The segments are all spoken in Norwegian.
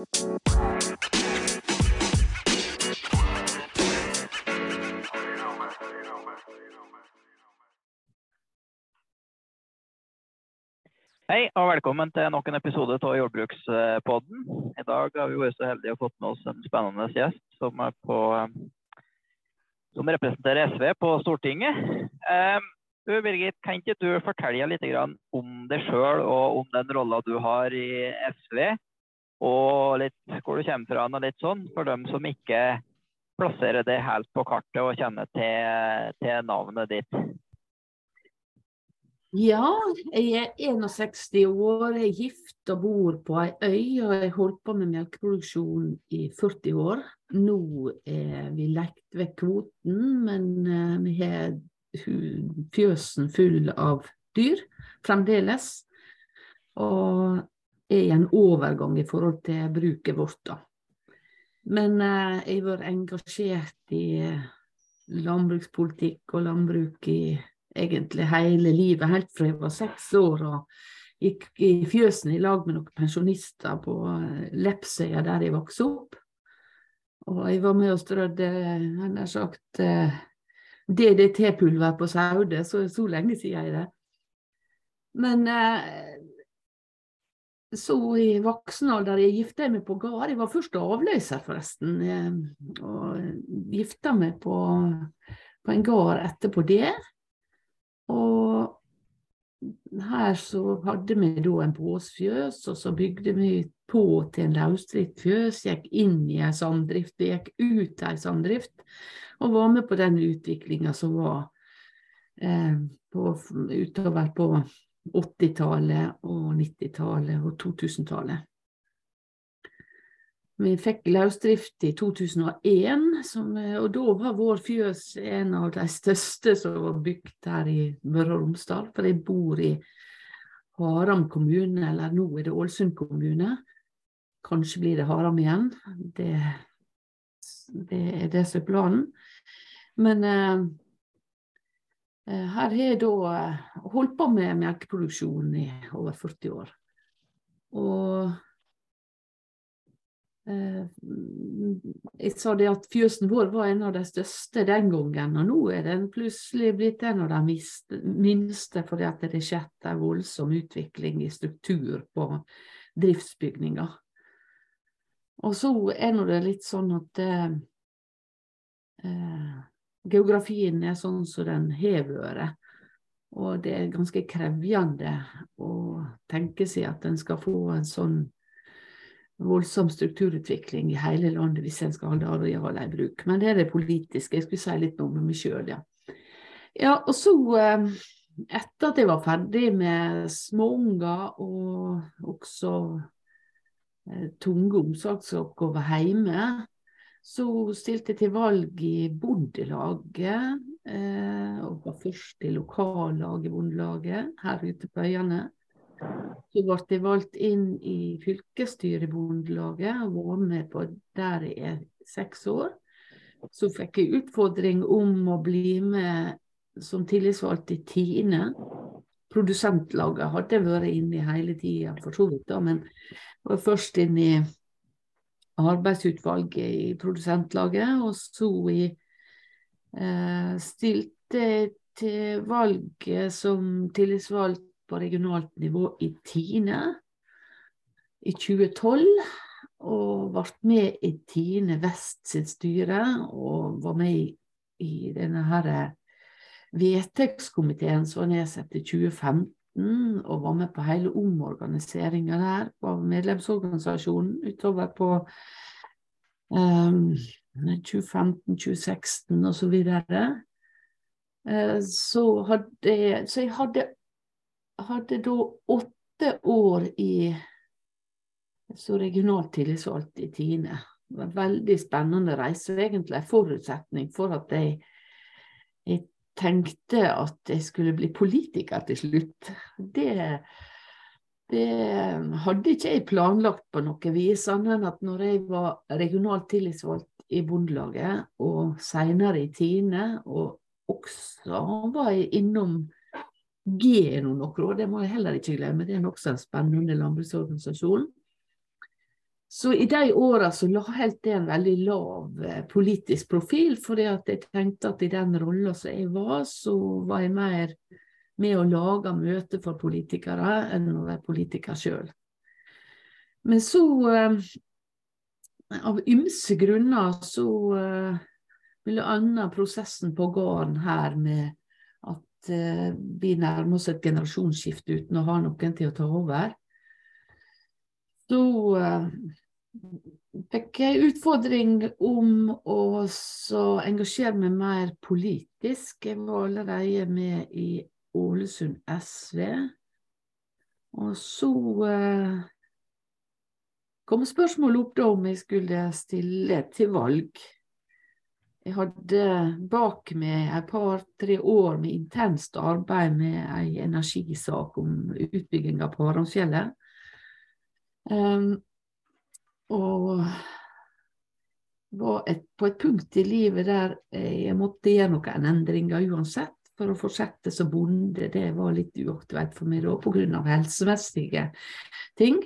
Hei og velkommen til nok en episode av Jordbrukspodden. I dag har vi vært så heldige å fått med oss en spennende gjest som, på, som representerer SV på Stortinget. Um, Birgit, kan ikke du fortelle litt om deg sjøl og om den rolla du har i SV? Og litt hvor du kommer fra og litt sånn, for dem som ikke plasserer det helt på kartet og kjenner til, til navnet ditt. Ja, jeg er 61 år, jeg er gift og bor på ei øy, og jeg har holdt på med melkeproduksjon i 40 år. Nå er vi lekt vekk kvoten, men uh, vi har fjøsen full av dyr fremdeles. Og er en overgang i forhold til bruket vårt, da. Men eh, jeg vært engasjert i landbrukspolitikk og landbruk i egentlig hele livet, helt fra jeg var seks år og gikk i fjøsen i lag med noen pensjonister på eh, Lepsøya der jeg vokste opp. Og jeg var med og strødde, han har sagt, eh, DDT-pulver på Saude, så, så lenge siden er det. Men eh, så i voksen alder jeg gifta meg på gard. Jeg var først avløser, forresten. Og gifta meg på, på en gard etterpå det. Og her så hadde vi da en båsfjøs, og så bygde vi på til en løsdrift fjøs, gikk inn i ei samdrift, vi gikk ut ei samdrift, og var med på den utviklinga som var eh, på, utover på 80-tallet og 90-tallet og 2000-tallet. Vi fikk løsdrift i 2001, som, og da var vår fjøs en av de største som var bygd her i Møre og Romsdal. For jeg bor i Haram kommune, eller nå er det Ålesund kommune. Kanskje blir det Haram igjen. Det, det er det som er planen. Men eh, her har jeg da eh, holdt på med melkeproduksjon i over 40 år. Og Eh, jeg sa det at fjøsen vår var en av de største den gangen, og nå er den plutselig blitt en av de minste fordi at det har skjedd en voldsom utvikling i struktur på driftsbygninger. Og så er nå det litt sånn at eh, eh, geografien er sånn som den har vært. Og det er ganske krevende å tenke seg at en skal få en sånn voldsom strukturutvikling i hele landet hvis en skal holde arealer i bruk. Men det er det politiske. Jeg skulle si litt om meg sjøl, ja. ja. Og så, eh, etter at jeg var ferdig med småunger og også eh, tunge omsorgsoppgaver hjemme, så stilte jeg til valg i Bondelaget, eh, og var først i lokallaget i Bondelaget her ute på øyene. Så ble jeg valgt inn i fylkesstyret i Bondelaget og var med på der jeg er seks år. Så fikk jeg utfordring om å bli med som tillitsvalgt i Tine. Produsentlaget hadde jeg vært inne i hele tida, for så vidt, da, men var først inn i arbeidsutvalget i produsentlaget, og så i eh, stilte til valget som tillitsvalgt på regionalt nivå i Tine i 2012. Og ble med i Tine Vest sitt styre, og var med i, i denne her vedtektskomiteen som var nedsatt i 2015, og var med på hele omorganiseringa der av medlemsorganisasjonen utover på um, 2015, 2016 og Så, videre. uh, så, hadde, så jeg hadde hadde da åtte år i så regionalt tillitsvalgt i Tine. Det var veldig spennende reise, egentlig en forutsetning for at jeg, jeg, tenkte at jeg skulle bli politiker til slutt. Det, det hadde ikke jeg planlagt på noe vis, annet enn at når jeg var regionalt tillitsvalgt i Bondelaget, og seinere i Tine, og også var jeg innom Geno noen år, det må jeg heller ikke glemme. Det er nokså en spennende landbruksorganisasjon. Så i de åra så holdt jeg en veldig lav eh, politisk profil, fordi at jeg tenkte at i den rolla som jeg var, så var jeg mer med å lage møter for politikere enn å være politiker sjøl. Men så, eh, av ymse grunner, så eh, ville anna prosessen på gården her med at vi nærmer oss et generasjonsskifte uten å ha noen til å ta over så uh, fikk jeg utfordring om å engasjere meg mer politisk. Jeg var allerede med i Ålesund SV. Og så uh, kom spørsmålet opp da om jeg skulle stille til valg. Jeg hadde bak meg et par-tre år med intenst arbeid med ei energisak om utbygginga på Haramfjellet. Um, og var et, på et punkt i livet der jeg måtte gjøre noen endringer uansett. For å fortsette som bonde, det var litt uaktuelt for meg da pga. helsemessige ting.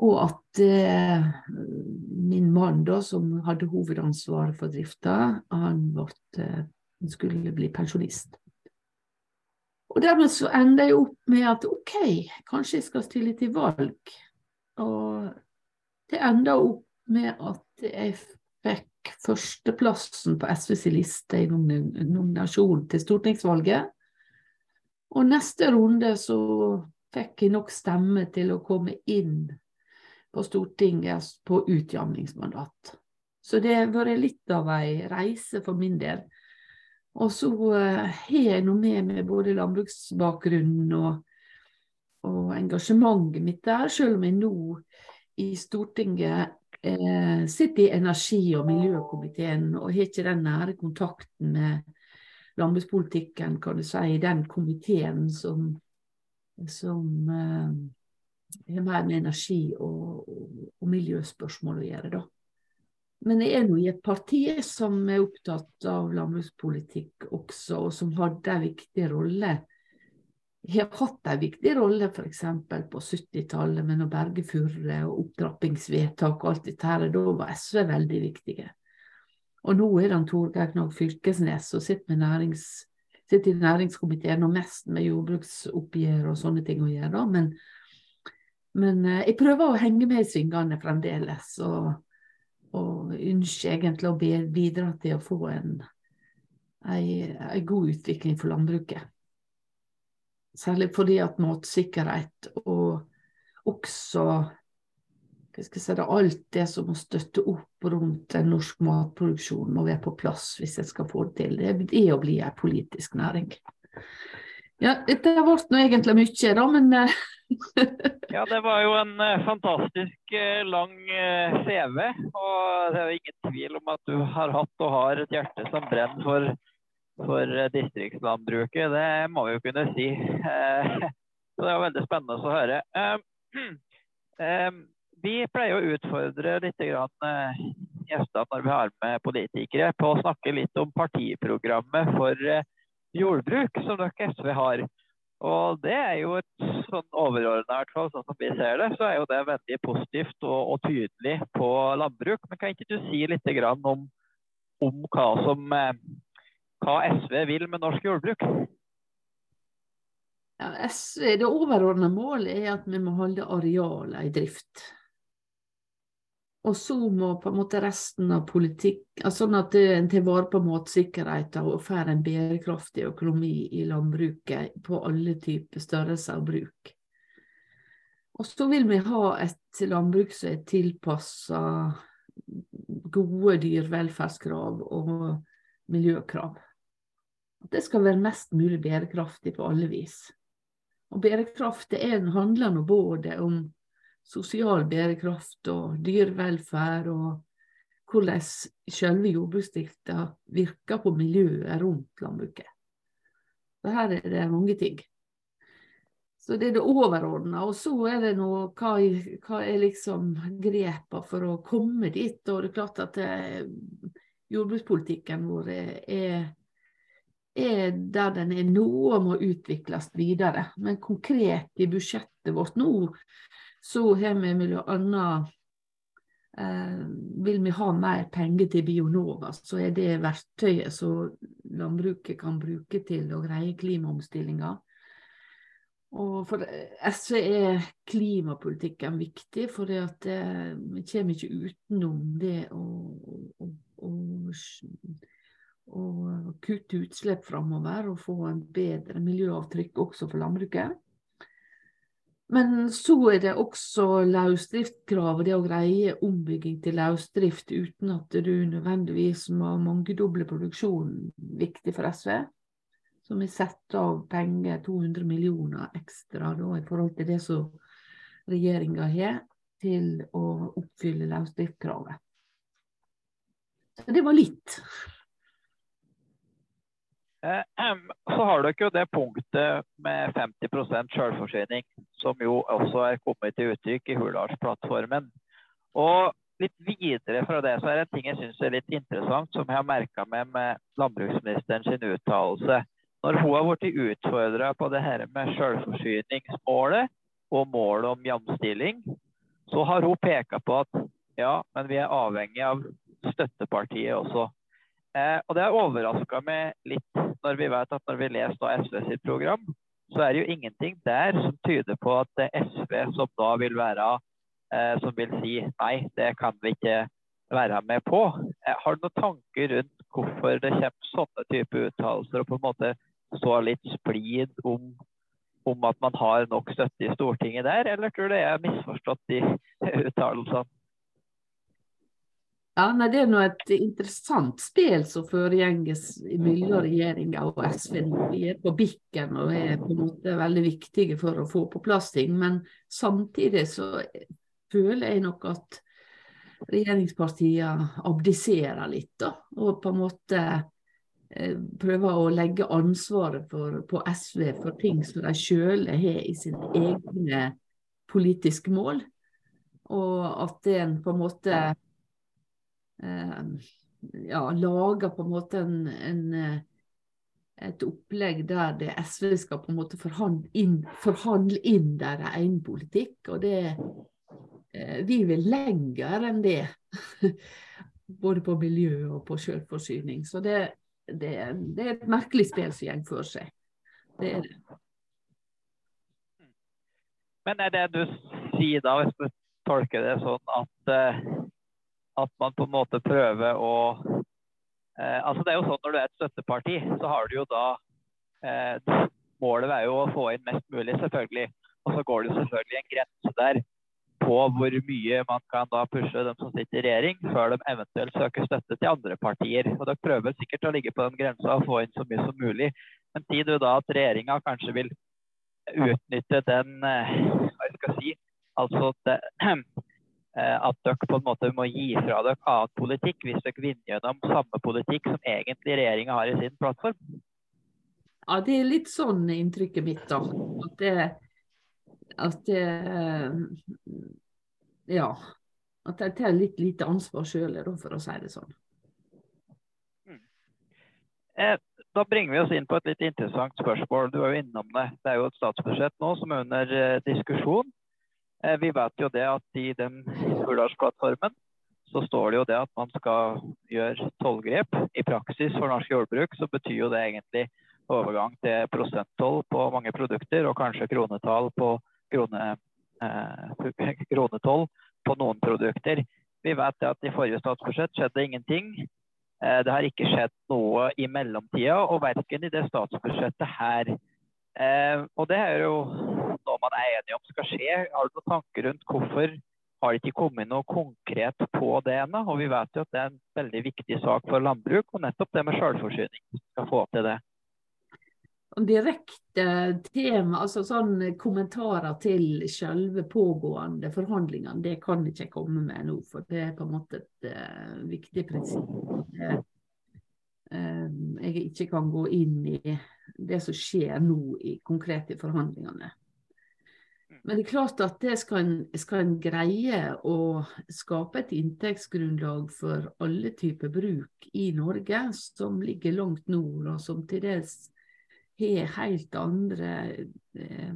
Og at eh, min mann, da, som hadde hovedansvaret for drifta, han ble, skulle bli pensjonist. Og dermed så enda jeg opp med at ok, kanskje jeg skal stille til valg. Og det enda opp med at jeg fikk førsteplassen på SVs liste i nominasjon til stortingsvalget. Og neste runde så fikk jeg nok stemme til å komme inn på Stortinget på utjamningsmandat. Så det har vært litt av ei reise for min del. Og så uh, har jeg nå med meg både landbruksbakgrunnen og og engasjementet mitt der, selv om jeg nå i Stortinget eh, sitter i energi- og miljøkomiteen og har ikke den nære kontakten med landbrukspolitikken, kan du si, den komiteen som, som eh, har mer med energi- og, og, og, miljøspørsmål å gjøre, da. Men jeg er nå i et parti som er opptatt av landbrukspolitikk også, og som hadde en viktig rolle har hatt en viktig rolle f.eks. på 70-tallet med å berge Furre og opptrappingsvedtak og alt dette her. Da var SV veldig viktige. Og nå er det Torgeir Knag Fylkesnes som sitter, nærings, sitter, i næringskomiteen og mest med jordbruksoppgjør og sånne ting å gjøre. Men, men eh, jeg prøver å henge med i svingene fremdeles, og, og ønsker egentlig å bidra til å få en, en, en god utvikling for landbruket. Særlig fordi at matsikkerhet og også hva skal jeg si, det, alt det som må støtte opp rundt en norsk matproduksjon, må være på plass hvis jeg skal få det til. Det er å bli en politisk næring. Ja, dette ble nå egentlig mye, da, men eh, Ja, det var jo en uh, fantastisk uh, lang CV. Og det er jo ingen tvil om at du har hatt og har et hjerte som brenner for for eh, distriktslandbruket. Det må vi jo kunne si. Eh, så det er veldig spennende å høre. Eh, vi pleier å utfordre litt gjestene når vi har med politikere, på å snakke litt om partiprogrammet for jordbruk som dere SV har. Og det er jo et sånn overordna, sånn som vi ser det, så er jo det veldig positivt og, og tydelig på landbruk. Men kan ikke du si litt om, om hva som hva SV vil med norsk jordbruk? Ja, SV, Det overordnede målet er at vi må holde arealene i drift. Og så må på en måte resten av politikk Sånn at en tar vare på matsikkerheten og får en bærekraftig økonomi i landbruket på alle typer størrelser og bruk. Og så vil vi ha et landbruk som er tilpassa gode dyrevelferdskrav og miljøkrav at det skal være mest mulig bærekraftig på alle vis. Og bærekraft det handler nå både om sosial bærekraft og dyrevelferd, og hvordan selve jordbruksdrifta virker på miljøet rundt landbruket. Så her er det mange ting. Så det er det overordna. Og så er det nå hva, hva er liksom grepa for å komme dit. Og det er klart at det, eh, jordbrukspolitikken vår er, er er der den er nå og må utvikles videre. Men konkret i budsjettet vårt nå, så har vi annet Eh, vil vi ha mer penger til Bionova, så er det verktøyet som landbruket kan bruke til å greie klimaomstillinga. Og for SV er klimapolitikken viktig, for eh, vi kommer ikke utenom det å, å, å, å kutte utslipp framover og få en bedre miljøavtrykk også for landbruket. Men så er det også løsdriftskravet, det å greie ombygging til løsdrift uten at du nødvendigvis må mangedoble produksjonen, viktig for SV. Så vi setter av penger, 200 millioner ekstra da, i forhold til det som regjeringa har, til å oppfylle løsdriftskravet. Så det var litt. Eh, så har dere jo det punktet med 50% selvforsyning, som jo også er kommet til uttrykk i Hurdalsplattformen. Og litt videre fra det, så er det en ting jeg syns er litt interessant, som jeg har merka meg med landbruksministeren sin uttalelse. Når hun har blitt utfordra på det her med selvforsyningsmålet og målet om jamstilling, så har hun peka på at ja, men vi er avhengig av støttepartiet også. Eh, og det har overraska meg litt når vi vet at når vi leser SV sitt program, så er det jo ingenting der som tyder på at det er SV som da vil være eh, som vil si nei, det kan vi ikke være med på. Eh, har du noen tanker rundt hvorfor det kommer sånne type uttalelser, og på en måte så litt splid om, om at man har nok støtte i Stortinget der, eller tror du det er misforstått de uttalelsene? Ja, nei, Det er nå et interessant spill som foregjenges mellom regjeringa og SV. Vi er på bikken og er på en måte veldig viktige for å få på plass ting. Men samtidig så føler jeg nok at regjeringspartiene abdiserer litt. da, Og på en måte eh, prøver å legge ansvaret for, på SV for ting som de sjøl har i sine egne politiske mål. Og at en på en måte ja, lager på en måte en, en, eh, et opplegg der det SV skal på en måte forhandle inn, forhandle inn deres egen politikk. Og det eh, Vi vil lenger enn det. Både på miljø og på selvforsyning. Så det, det, det er et merkelig spill som går for seg. Det er det. Men er det du sier da, hvis du tolker det sånn at at man på en måte prøver å eh, altså Det er jo sånn når du er et støtteparti, så har du jo da eh, Målet er jo å få inn mest mulig, selvfølgelig. Og så går det selvfølgelig en grense der på hvor mye man kan da pushe dem som sitter i regjering, før de eventuelt søker støtte til andre partier. Og Dere prøver sikkert å ligge på den grensa og få inn så mye som mulig. Men sier du da at regjeringa kanskje vil utnytte den eh, hva jeg si, altså det, Eh, at dere på en måte må gi fra dere annen politikk hvis dere vinner gjennom samme politikk som egentlig regjeringa har i sin plattform? Ja, det er litt sånn inntrykket mitt, da. At det, at det Ja. At jeg tar litt lite ansvar sjøl, for å si det sånn. Mm. Eh, da bringer vi oss inn på et litt interessant spørsmål. Du var jo innom det. Det er jo et statsbudsjett nå som er under eh, diskusjon. Eh, vi vet jo det at i den Hurdalsplattformen så står det jo det at man skal gjøre tollgrep. I praksis for norsk jordbruk så betyr jo det egentlig overgang til prosenttoll på mange produkter, og kanskje kronetall på krone, eh, kronetoll på noen produkter. Vi vet at i forrige statsbudsjett skjedde ingenting. Eh, det har ikke skjedd noe i mellomtida, og verken i det statsbudsjettet her. Eh, og det er jo noe man er enig om skal skje. Har du noen tanker rundt hvorfor har det ikke kommet noe konkret på det ennå? Og vi vet jo at det er en veldig viktig sak for landbruk, og nettopp det med selvforsyning skal få til det. Direkte tema, altså sånn kommentarer til selve pågående forhandlingene, det kan ikke jeg komme med nå. For det er på en måte et uh, viktig prinsipp. Uh, jeg ikke kan gå inn i det som skjer nå i konkrete forhandlingene. Men det er klart at det skal en, skal en greie å skape et inntektsgrunnlag for alle typer bruk i Norge, som ligger langt nord, og som til dels har helt andre eh,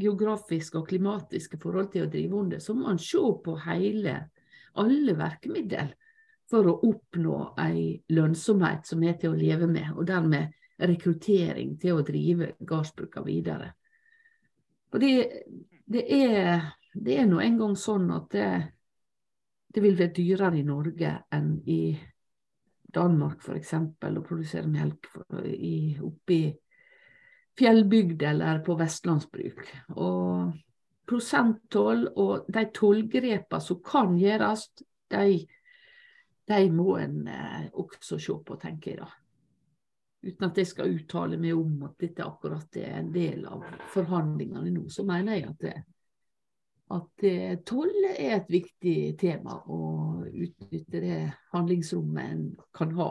geografiske og klimatiske forhold til å drive under, så må man se på hele alle virkemidler for å oppnå ei lønnsomhet som er til å leve med, og dermed rekruttering til å drive gårdsbruka videre. Fordi det er, det er nå engang sånn at det, det vil være dyrere i Norge enn i Danmark f.eks. å produsere melk i, oppe i fjellbygd eller på vestlandsbruk. Og prosenttoll og de tollgrepene som kan gjøres, de, de må en eh, også se på, tenker jeg da. Uten at jeg skal uttale meg om at dette akkurat er en del av forhandlingene nå, så mener jeg at at eh, toll er et viktig tema å utnytte det handlingsrommet en kan ha.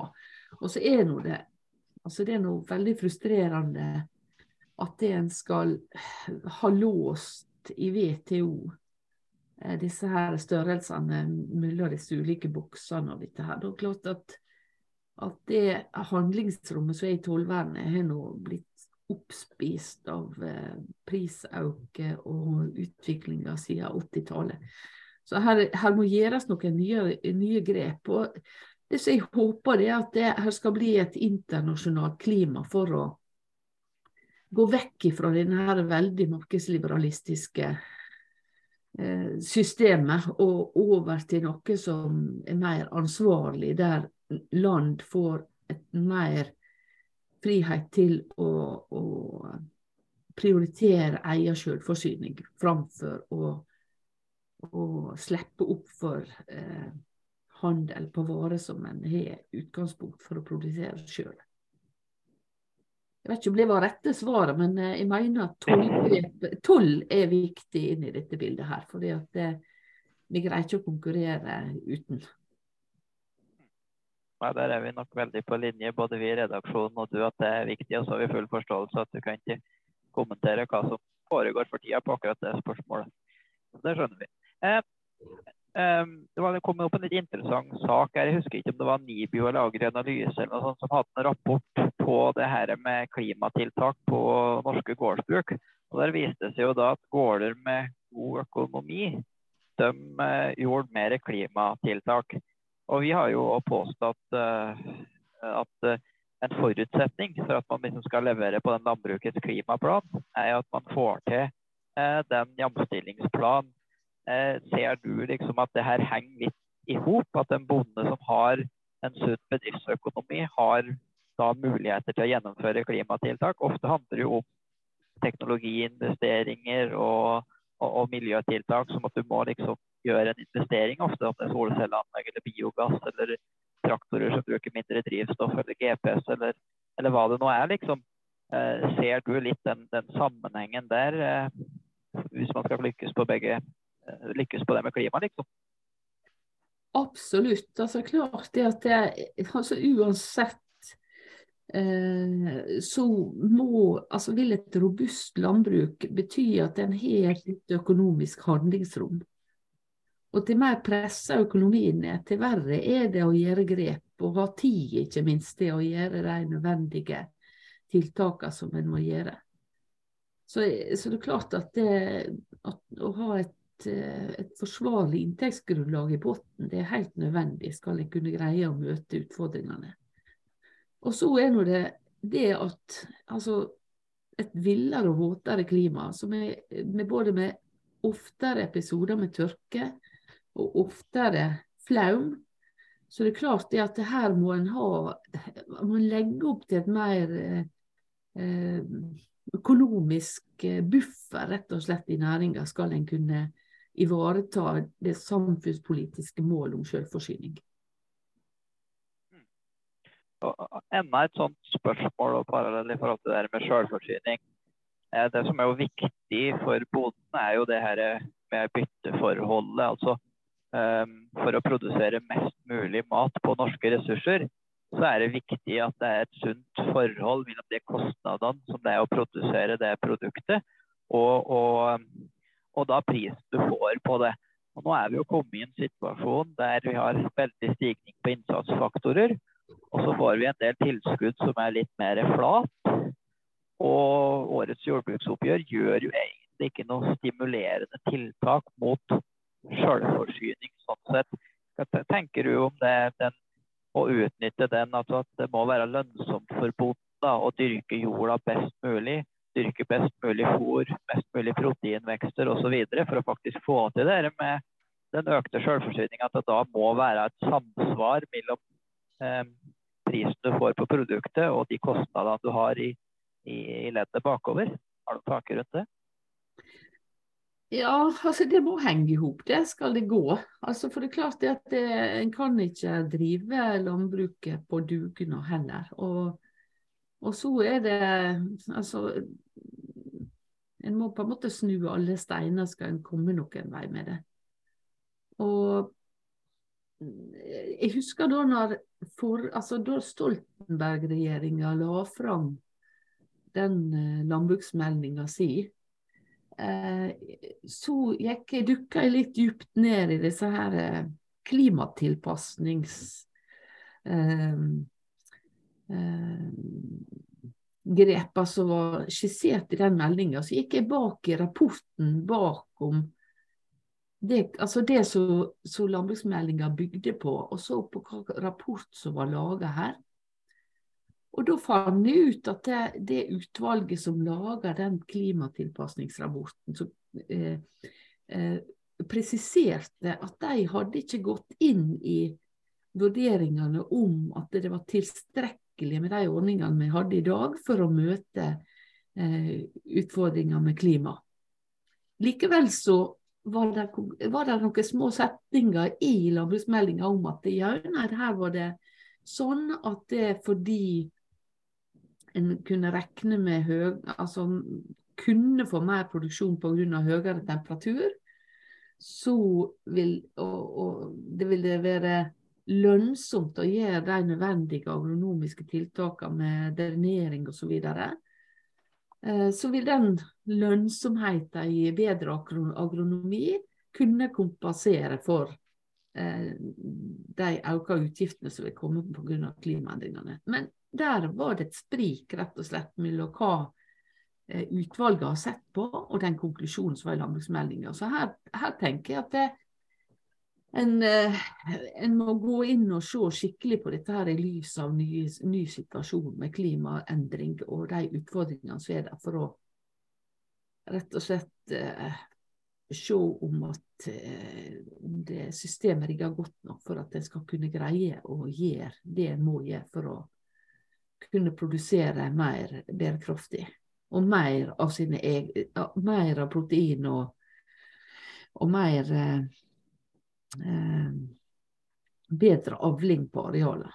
Og så er nå det altså det er noe veldig frustrerende at det en skal ha låst i WTO, eh, disse her størrelsene mellom disse ulike boksene og dette her. Det er klart at, at det handlingsrommet som er i tollvernet, har nå blitt oppspist av eh, og utviklinga siden 80-tallet. Så her, her, må gjøres noen nye, nye grep. og det som Jeg håper er at det her skal bli et internasjonalt klima for å gå vekk fra denne veldig markedsliberalistiske eh, systemet og over til noe som er mer ansvarlig, der land får et mer frihet til å, å prioritere egen selvforsyning framfor å, å slippe opp for eh, handel på varer som en har utgangspunkt for å produsere sjøl. Jeg vet ikke om det var rette svaret, men eh, jeg mener at toll er viktig inn i dette bildet her. fordi at det, vi greier ikke å konkurrere uten. Ja, Der er vi nok veldig på linje, både vi i redaksjonen og du, at det er viktig. Og så har vi full forståelse at du kan ikke kommentere hva som foregår for tida på akkurat det spørsmålet. Det skjønner vi. Eh, eh, det var kommet opp en litt interessant sak. Jeg husker ikke om det var Nibio eller Agri Analyse eller noe sånt, som hadde en rapport på det her med klimatiltak på norske gårdsbruk. Og Der viste det seg jo da at gårder med god økonomi de eh, gjorde mer klimatiltak. Og vi har jo påstått at uh, en forutsetning for at man liksom skal levere på den landbrukets klimaplan, er at man får til uh, den jamstillingsplanen. ser du liksom at det her henger litt i hop? At en bonde som har en sunn bedriftsøkonomi, har da muligheter til å gjennomføre klimatiltak? Ofte handler det jo om teknologiinvesteringer og, og, og miljøtiltak, som at du må liksom gjør en investering, ofte om det er solcelleanlegg eller biogass eller traktorer som bruker mindre drivstoff eller GPS eller, eller hva det nå er, liksom. Eh, ser du litt den, den sammenhengen der, eh, hvis man skal lykkes på begge eh, lykkes på det med klima, liksom? Absolutt. altså Klart det at det, altså uansett så må, altså vil et robust landbruk bety at en har et økonomisk handlingsrom. Og til mer pressa økonomien er, til verre er det å gjøre grep, og ha tid ikke minst til å gjøre de nødvendige tiltakene som en må gjøre. Så, så det er klart at, det, at å ha et, et, forsvarlig inntektsgrunnlag i bunnen, det er helt nødvendig skal en kunne greie å møte utfordringene. Og så er nå det det at altså, et villere og våtere klima, som er med både med oftere episoder med tørke, og oftere flaum. Så det er klart det at her må en ha må en legge opp til et mer eh, økonomisk eh, buffer rett og slett i næringa, skal en kunne ivareta det samfunnspolitiske målet om selvforsyning. Enda et sånt spørsmål og parallell i forhold til det med selvforsyning. Eh, det som er jo viktig for bonden, er jo det her med bytteforholdet. altså for å produsere mest mulig mat på norske ressurser, så er det viktig at det er et sunt forhold mellom de kostnadene som det er å produsere det produktet, og, og, og da prisen du får på det. Og nå er vi jo kommet i en situasjon der vi har veldig stigning på innsatsfaktorer. Og så får vi en del tilskudd som er litt mer flat. Og årets jordbruksoppgjør gjør jo egentlig ikke noe stimulerende tiltak mot selvforsyning sånn sett. Hva tenker du om det, den, å utnytte den, altså at det må være lønnsomt for bonden å dyrke jorda best mulig? Dyrke best mulig fôr, best mulig proteinvekster osv. for å faktisk få til det med den økte selvforsyninga. At det da må være et samsvar mellom eh, prisen du får på produktet og de kostnadene du har i, i, i leddet bakover. Har du tanker rundt det? Ja, altså det må henge i hop. Det skal det gå. Altså For det er klart at det, en kan ikke drive landbruket på dugnad heller. Og, og, så er det Altså En må på en måte snu alle steiner skal en komme noen vei med det. Og jeg husker da når for, altså da Stoltenberg-regjeringa la fram den eh, landbruksmeldinga si, så gikk jeg dukka litt dypt ned i disse her eh, klimatilpasnings eh, grepa som var skissert i den meldinga. Så gikk jeg bak i rapporten bakom det, altså det som landbruksmeldinga bygde på, og så på hva rapport som var laga her. Og da fant jeg ut at det, det utvalget som lager den klimatilpasningsrapporten, som eh, eh, presiserte at de hadde ikke gått inn i vurderingene om at det var tilstrekkelig med de ordningene vi hadde i dag for å møte eh, utfordringer med klima. Likevel så var det, noen små setninger i landbruksmeldinga om at ja, nei, her var det sånn at det er fordi en kunne regne med høy, altså kunne få mer produksjon pga. høyere temperatur, så vil og, og det ville være lønnsomt å gjøre de nødvendige agronomiske tiltakene med drenering osv. Så, videre, eh, så vil den lønnsomheten i bedre agronomi kunne kompensere for eh, de økte utgiftene som vil komme pga. klimaendringene. Men der var det et sprik rett og slett mellom hva eh, utvalget har sett på, og den konklusjonen som var i landbruksmeldinga. Så her, her, tenker jeg at det, en, eh, en, må gå inn og se skikkelig på dette her i lys av ny, ny situasjon med klimaendring og de utfordringene som er der, for å rett og slett eh, se om at eh, det systemet rigger godt nok for at en skal kunne greie å gjøre det en må gjøre for å kunne produsere mer bærekraftig. Og mer av, sine egen, mer av protein og, og mer eh, eh, Bedre avling på arealet.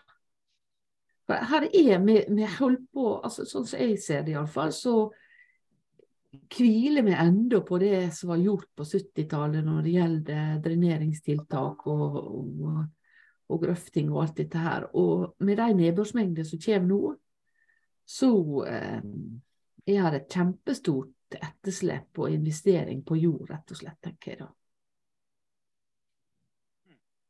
Her er vi, vi holdt på, altså sånn som jeg ser det iallfall, så hviler vi enda på det som var gjort på 70-tallet når det gjelder dreneringstiltak og, og og grøfting og alt dette her. Og med de nedbørsmengdene som kommer nå, så eh, jeg har et kjempestort etterslep på investering på jord, rett og slett, tenker jeg da.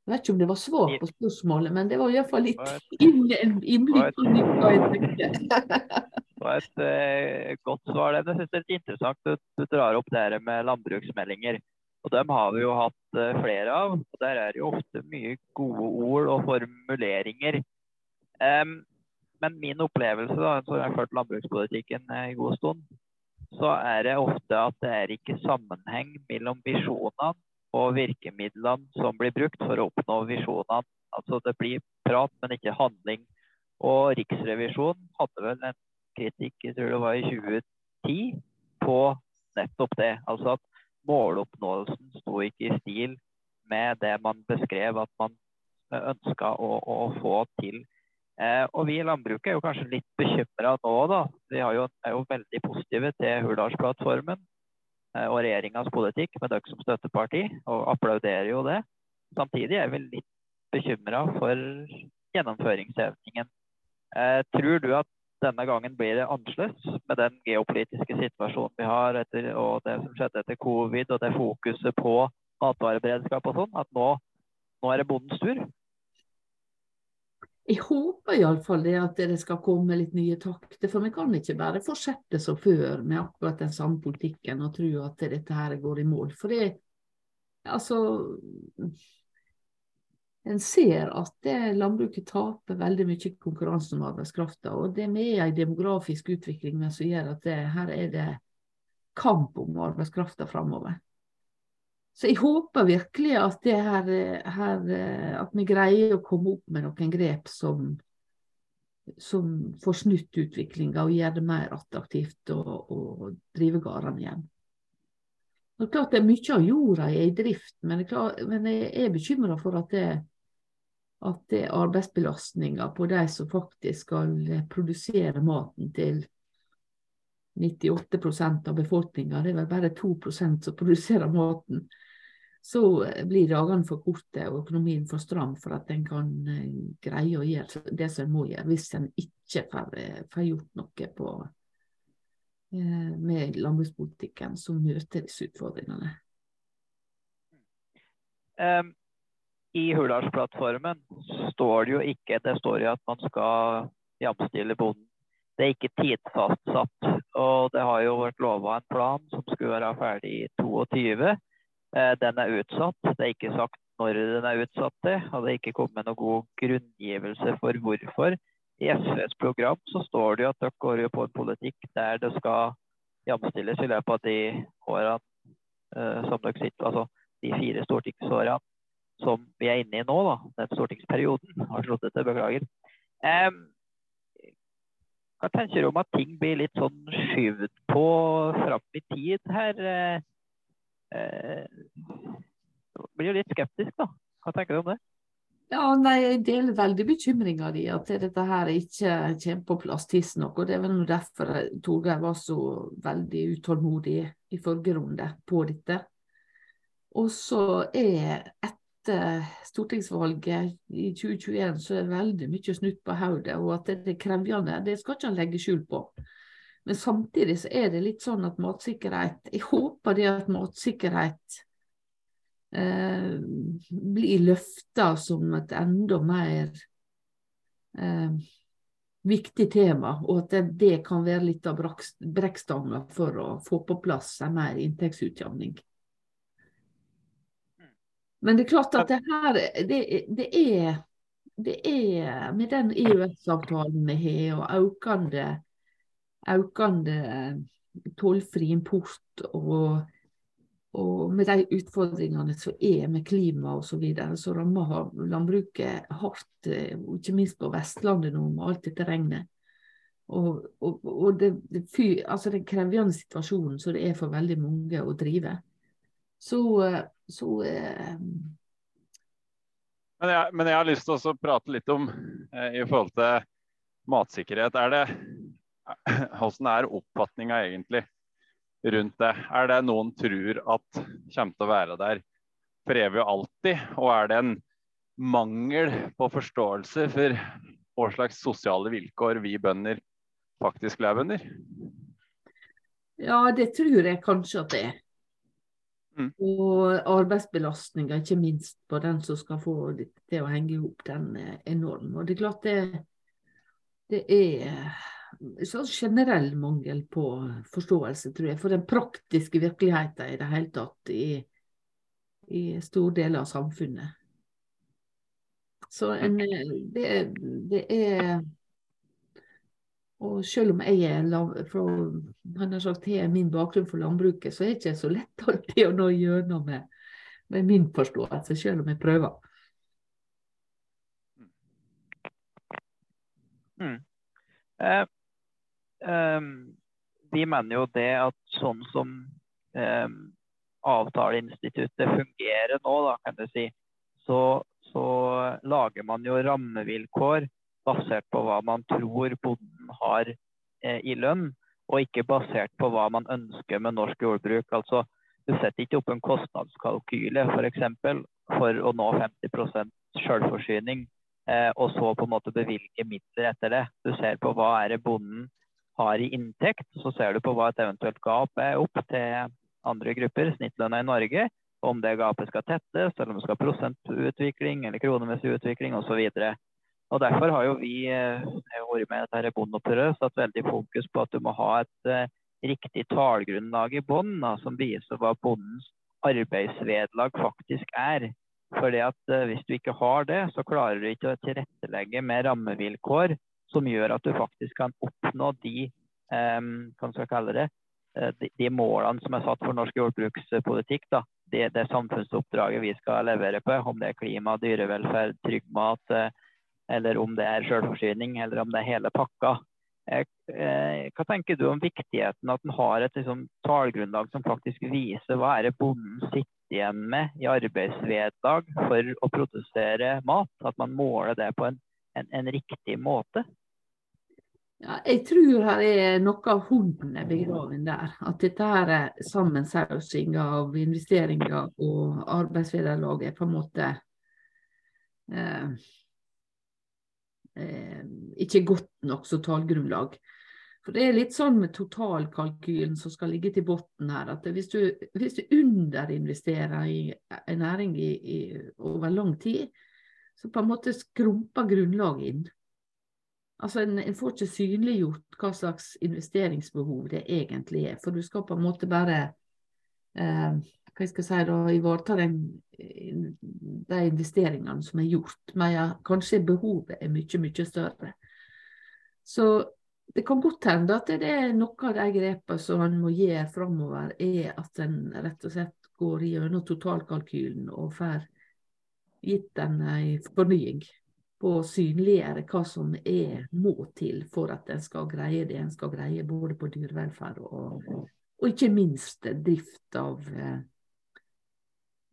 Jeg vet ikke om det var svar på spørsmålet, men det var iallfall litt innblikk i hva jeg. Det var et uh, godt svar. Jeg synes det er interessant at du drar opp det med landbruksmeldinger. Og dem har vi jo hatt uh, flere av. og Der er det jo ofte mye gode ord og formuleringer. Um, men min opplevelse, da, så jeg har ført landbrukspolitikken uh, i god stund, så er det ofte at det er ikke sammenheng mellom visjonene og virkemidlene som blir brukt for å oppnå visjonene. Altså det blir prat, men ikke handling. Og Riksrevisjonen hadde vel en kritikk, jeg tror det var i 2010, på nettopp det. Altså at måloppnåelsen sto ikke i stil med det man beskrev at man ønska å, å, få til. Eh, og vi i landbruket er jo kanskje litt bekymra nå, da. Vi jo, er jo veldig positive til Hurdalsplattformen eh, og regjeringas politikk med dere som støtteparti, og applauderer jo det. Samtidig er vi litt bekymra for gjennomføringsevningen. Eh, tror du at denne gangen blir det annerledes med den geopolitiske situasjonen vi har etter, og det som skjedde etter covid og det fokuset på matvareberedskap og sånn, at nå, nå er det bondens tur? Jeg håper iallfall det at det skal komme litt nye takter. For vi kan ikke bare fortsette som før med akkurat den samme politikken og tro at dette her går i mål. For det altså en ser at landbruket taper veldig mye konkurransen om arbeidskrafta. Og det med ei demografisk utvikling som gjør at det, her er det kamp om arbeidskrafta framover. Så jeg håper virkelig at, her, her, at vi greier å komme opp med noen grep som, som får snutt utviklinga og gjør det mer attraktivt å, å drive gårdene igjen. Det er klart det er mye av jorda er i drift, men, men jeg er bekymra for at det, at det er arbeidsbelastninga på de som faktisk skal produsere maten til 98% av befolkninga. Det er vel bare 2% som produserer maten så blir dagene for korte og økonomien for stram for at en kan eh, greie å gjøre det som en må gjøre, hvis en ikke får, eh, får gjort noe på, eh, med landbrukspolitikken som møter disse utfordringene. Um, I Hurdalsplattformen står det jo ikke det står jo at man skal jamstille bonden. Det er ikke tidsfastsatt. Og det har jo vært lova en plan som skulle være ferdig i 2022. Eh, den er utsatt. Det er ikke sagt når den er utsatt til, og det er ikke kommet noen god grunngivelse for hvorfor. I SVs program så står det jo at dere går jo på en politikk der det skal jamstilles i løpet av de årene uh, som dere sitter, altså de fire stortingsårene som vi er inne i nå, da, den stortingsperioden. Har slått beklager. Um, hva tenker du om at ting blir litt sånn skyvd på fram i tid her? Uh, eh, blir jo litt skeptisk, da. Hva tenker du om det? Ja, nei, Jeg deler veldig bekymringa di at dette her ikke kommer på plass tidsnok. og Det er vel derfor Torgeir var så veldig utålmodig i forrige runde på dette. Og så er etter stortingsvalget i 2021 så er veldig mye snutt på hodet, og at det er krevende, det skal ikke han legge skjul på. Men samtidig så er det litt sånn at matsikkerhet Jeg håper det at matsikkerhet eh, blir løfta som et enda mer eh, viktig tema, og at det, det kan være litt av brekkstanga for å få på plass en mer inntektsutjamning. Men det er klart at det her det, det er det er med den EØS-avtalen vi har, og økende økende eh, tollfri import og, og, med de utfordringene som er med klima osv., så, videre, så rammer landbruket hardt, eh, ikke minst på Vestlandet nå med alt dette regnet. Og, og, og det, det, altså den krevende situasjonen som det er for veldig mange å drive. Så, eh, så eh, men, jeg, men jeg, har lyst til å prate litt om eh, i forhold til matsikkerhet. Er det, hvordan er oppfatninga egentlig rundt det? Er det noen tror at kommer til å være der for evig og alltid? Og er det en mangel på forståelse for hva slags sosiale vilkår vi bønder faktisk lever under? Ja, det tror jeg kanskje at det er. Mm. Og arbeidsbelastninga, ikke minst på den som skal få det til å henge i hop, den er enorm. Og det er klart det, det er sånn generell mangel på forståelse, tror jeg, for den praktiske virkeligheten i det hele tatt i, i store deler av samfunnet. Så en, det, det, er Og selv om jeg er fra, han har sagt, har min bakgrunn for landbruket, så er det ikke så lett alltid å nå gjennom med, med min forståelse, selv om jeg prøver. Mm. Eh, eh, vi mener jo det at sånn som eh, avtaleinstituttet fungerer nå, da, kan du si, så, så, lager man jo rammevilkår basert på hva man tror bonden har eh, i lønn, og ikke basert på hva man ønsker med norsk jordbruk. Altså, du setter ikke opp en kostnadskalkyle. For, eksempel, for å nå 50 selvforsyning, eh, og så på en måte bevilge midler etter det. Du ser på hva er det bonden har i inntekt, så ser du på hva et eventuelt gap er opp til andre grupper, snittlønna i Norge, om det gapet skal tettes, eller om det skal ha prosentutvikling eller kronemessig utvikling osv. Og Derfor har jo vi eh, vært med dette bondeopprøret satt veldig fokus på at du må ha et uh, riktig tallgrunnlag i bånn, som viser hva bondens arbeidsvederlag faktisk er. Fordi at eh, Hvis du ikke har det, så klarer du ikke å tilrettelegge med rammevilkår som gjør at du faktisk kan oppnå de, eh, kalle det, eh, de, de målene som er satt for norsk jordbrukspolitikk. da. Det, det samfunnsoppdraget vi skal levere på, om det er klima, dyrevelferd, trygg mat, eller om det er selvforsyning, eller om det er hele pakka. Hva tenker du om viktigheten at en har et liksom, tallgrunnlag som faktisk viser hva er det bonden sitter igjen med i arbeidsvedlag for å produsere mat? At man måler det på en, en, en riktig måte? Ja, jeg tror her er noe av hunden er begraven der. At dette her er sammensausing av investeringer og arbeidsvederlag er på en måte eh, eh, ikke godt nok som tallgrunnlag. For Det er litt sånn med totalkalkylen som skal ligge til bunnen her, at hvis du, hvis du underinvesterer i en næring i, i, over lang tid, så på en måte skrumper grunnlaget inn. Altså en, en, får ikke synliggjort hva slags investeringsbehov det egentlig er, for du skal på en måte bare eh, hva jeg skal si da, ivareta de investeringene som er gjort, men kanskje behovet er mye, mye større. Så det kan godt hende at det er noe av de grepene som en må gjøre framover, er at en rett og slett går gjennom totalkalkylen og får gitt den en fornying på å synliggjøre hva som er må til for at en skal greie det en skal greie, både på dyrevelferd og, og ikke minst drift av,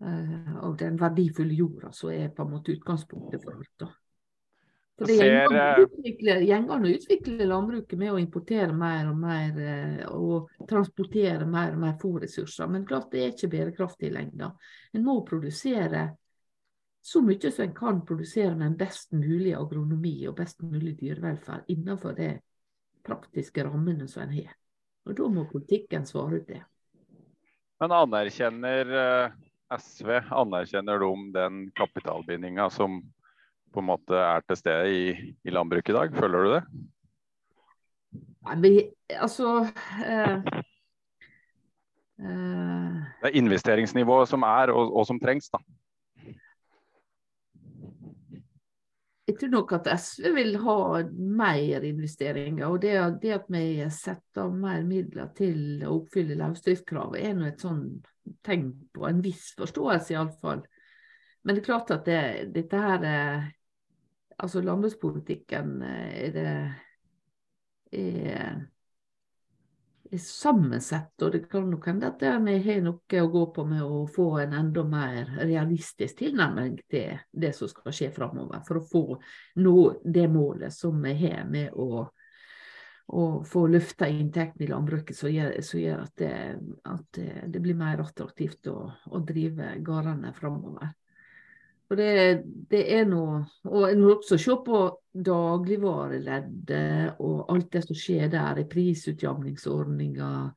av den verdifulle jorda, som er på en måte utgangspunktet for alt. da. For det gjengene å utvikle landbruket med å importere mer og mer eh, og transportere mer og mer fôrressurser. Men klart det er ikke bærekraftig i lengda. En må produsere så mye som en kan produsere med en best mulig agronomi og best mulig dyrevelferd innenfor de praktiske rammene som en har. Og Da må politikken svare ut det. Men anerkjenner eh, SV anerkjenner de den kapitalbindinga som på en måte er til stede i, i landbruket i dag? Føler du det? Nei, men altså eh, eh, Det er investeringsnivået som er, og, og, som trengs, da. Jeg tror nok at SV vil ha mer investeringer. Og det, det at vi setter av mer midler til å oppfylle løsdriftskravet, er nå et sånn tegn på en viss forståelse, iallfall. Men det er klart at det, dette her altså landbrukspolitikken eh, er det er, er sammensett, og det kan nok hende at vi har noe å gå på med å få en enda mer realistisk tilnærming til det som skal skje framover, for å få nå det målet som vi har med å, å få løfta inntektene i landbruket, som gjør, gjør at, det, at, det, blir mer attraktivt å, å drive gårdene framover. Og det, det er noe Og en må også se på dagligvareleddet og alt det som skjer der, i prisutjamningsordninger,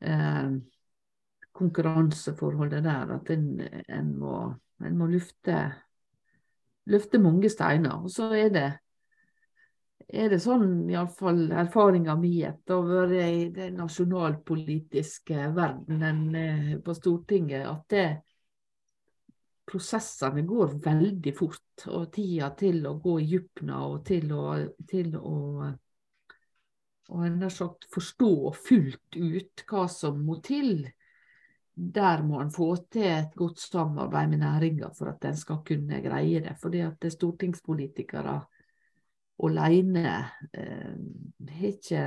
eh, konkurranseforholdet der, at en, en, må, en må lufte, løfte mange steiner. Og så er det er det sånn, iallfall erfaringa mi etter å ha vært i den nasjonalpolitiske verdenen eh, på Stortinget, at det, prosessene går veldig fort, og tida til å gå i dybden og til å, til å og sagt, forstå fullt ut hva som må til. Der må en få til et godt samarbeid med næringa for at en skal kunne greie det. Fordi at det stortingspolitikere alene eh, har ikke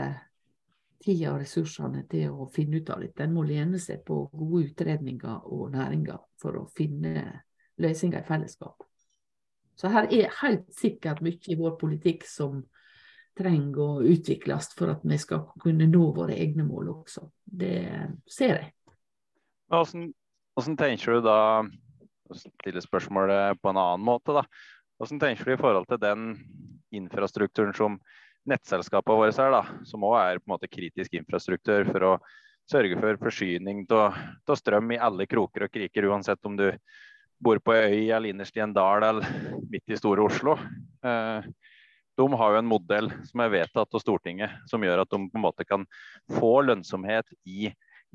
tida og ressursene til å finne ut av dette. En må lene seg på gode utredninger og næringer for å finne løsninger i fellesskap. Så her er helt sikkert mye i vår politikk som trenger å utvikles for at vi skal kunne nå våre egne mål også. Det ser jeg. Hvordan, hvordan tenker du da stille spørsmålet på en annen måte, da. Hvordan tenker du i forhold til den infrastrukturen som nettselskapene våre er, da, som òg er på en måte kritisk infrastruktur for å sørge for forsyning av strøm i alle kroker og kriker, uansett om du bor på ei øy eller innerst i en dal eller midt i store Oslo. Eh, de har jo en modell som er vedtatt av Stortinget, som gjør at de på en måte kan få lønnsomhet i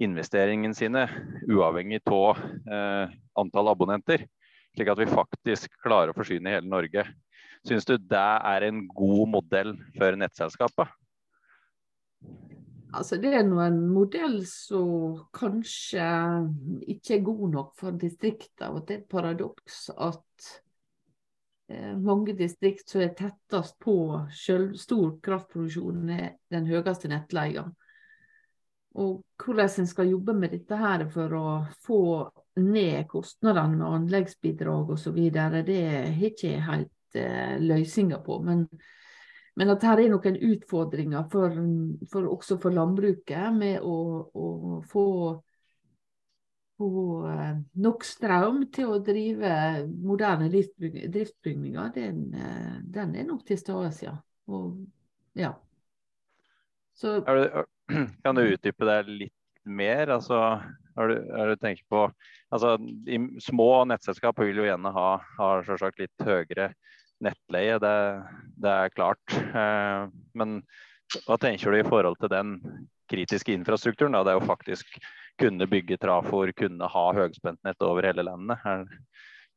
investeringene sine, uavhengig av eh, antall abonnenter. slik at vi faktisk klarer å forsyne hele Norge. Syns du det er en god modell for nettselskapet? Altså, det er nå en modell som kanskje ikke er god nok for distriktene. Og det er et paradoks at eh, mange distrikt som er tettest på selv, stor kraftproduksjon, er den høyeste nettleia. Og hvordan en skal jobbe med dette her for å få ned kostnadene med anleggsbidrag osv., det har ikke helt eh, løsninger på. Men, men, at her er noen utfordringer for, for, også for landbruket med å, å få, få eh, nok strøm til å drive moderne driftsbygninger, den, eh, den er nok til stede, ja. Og, ja. Så, det, Kan du utdype det litt mer? Altså, er du, er du på altså, i Små nettselskap vil jo gjerne ha, ha litt høyere nettleie, det, det er klart. Eh, men hva tenker du i forhold til den kritiske infrastrukturen? Da? Det er jo faktisk kunne bygge trafoer, kunne ha høyspentnett over hele landet. Her,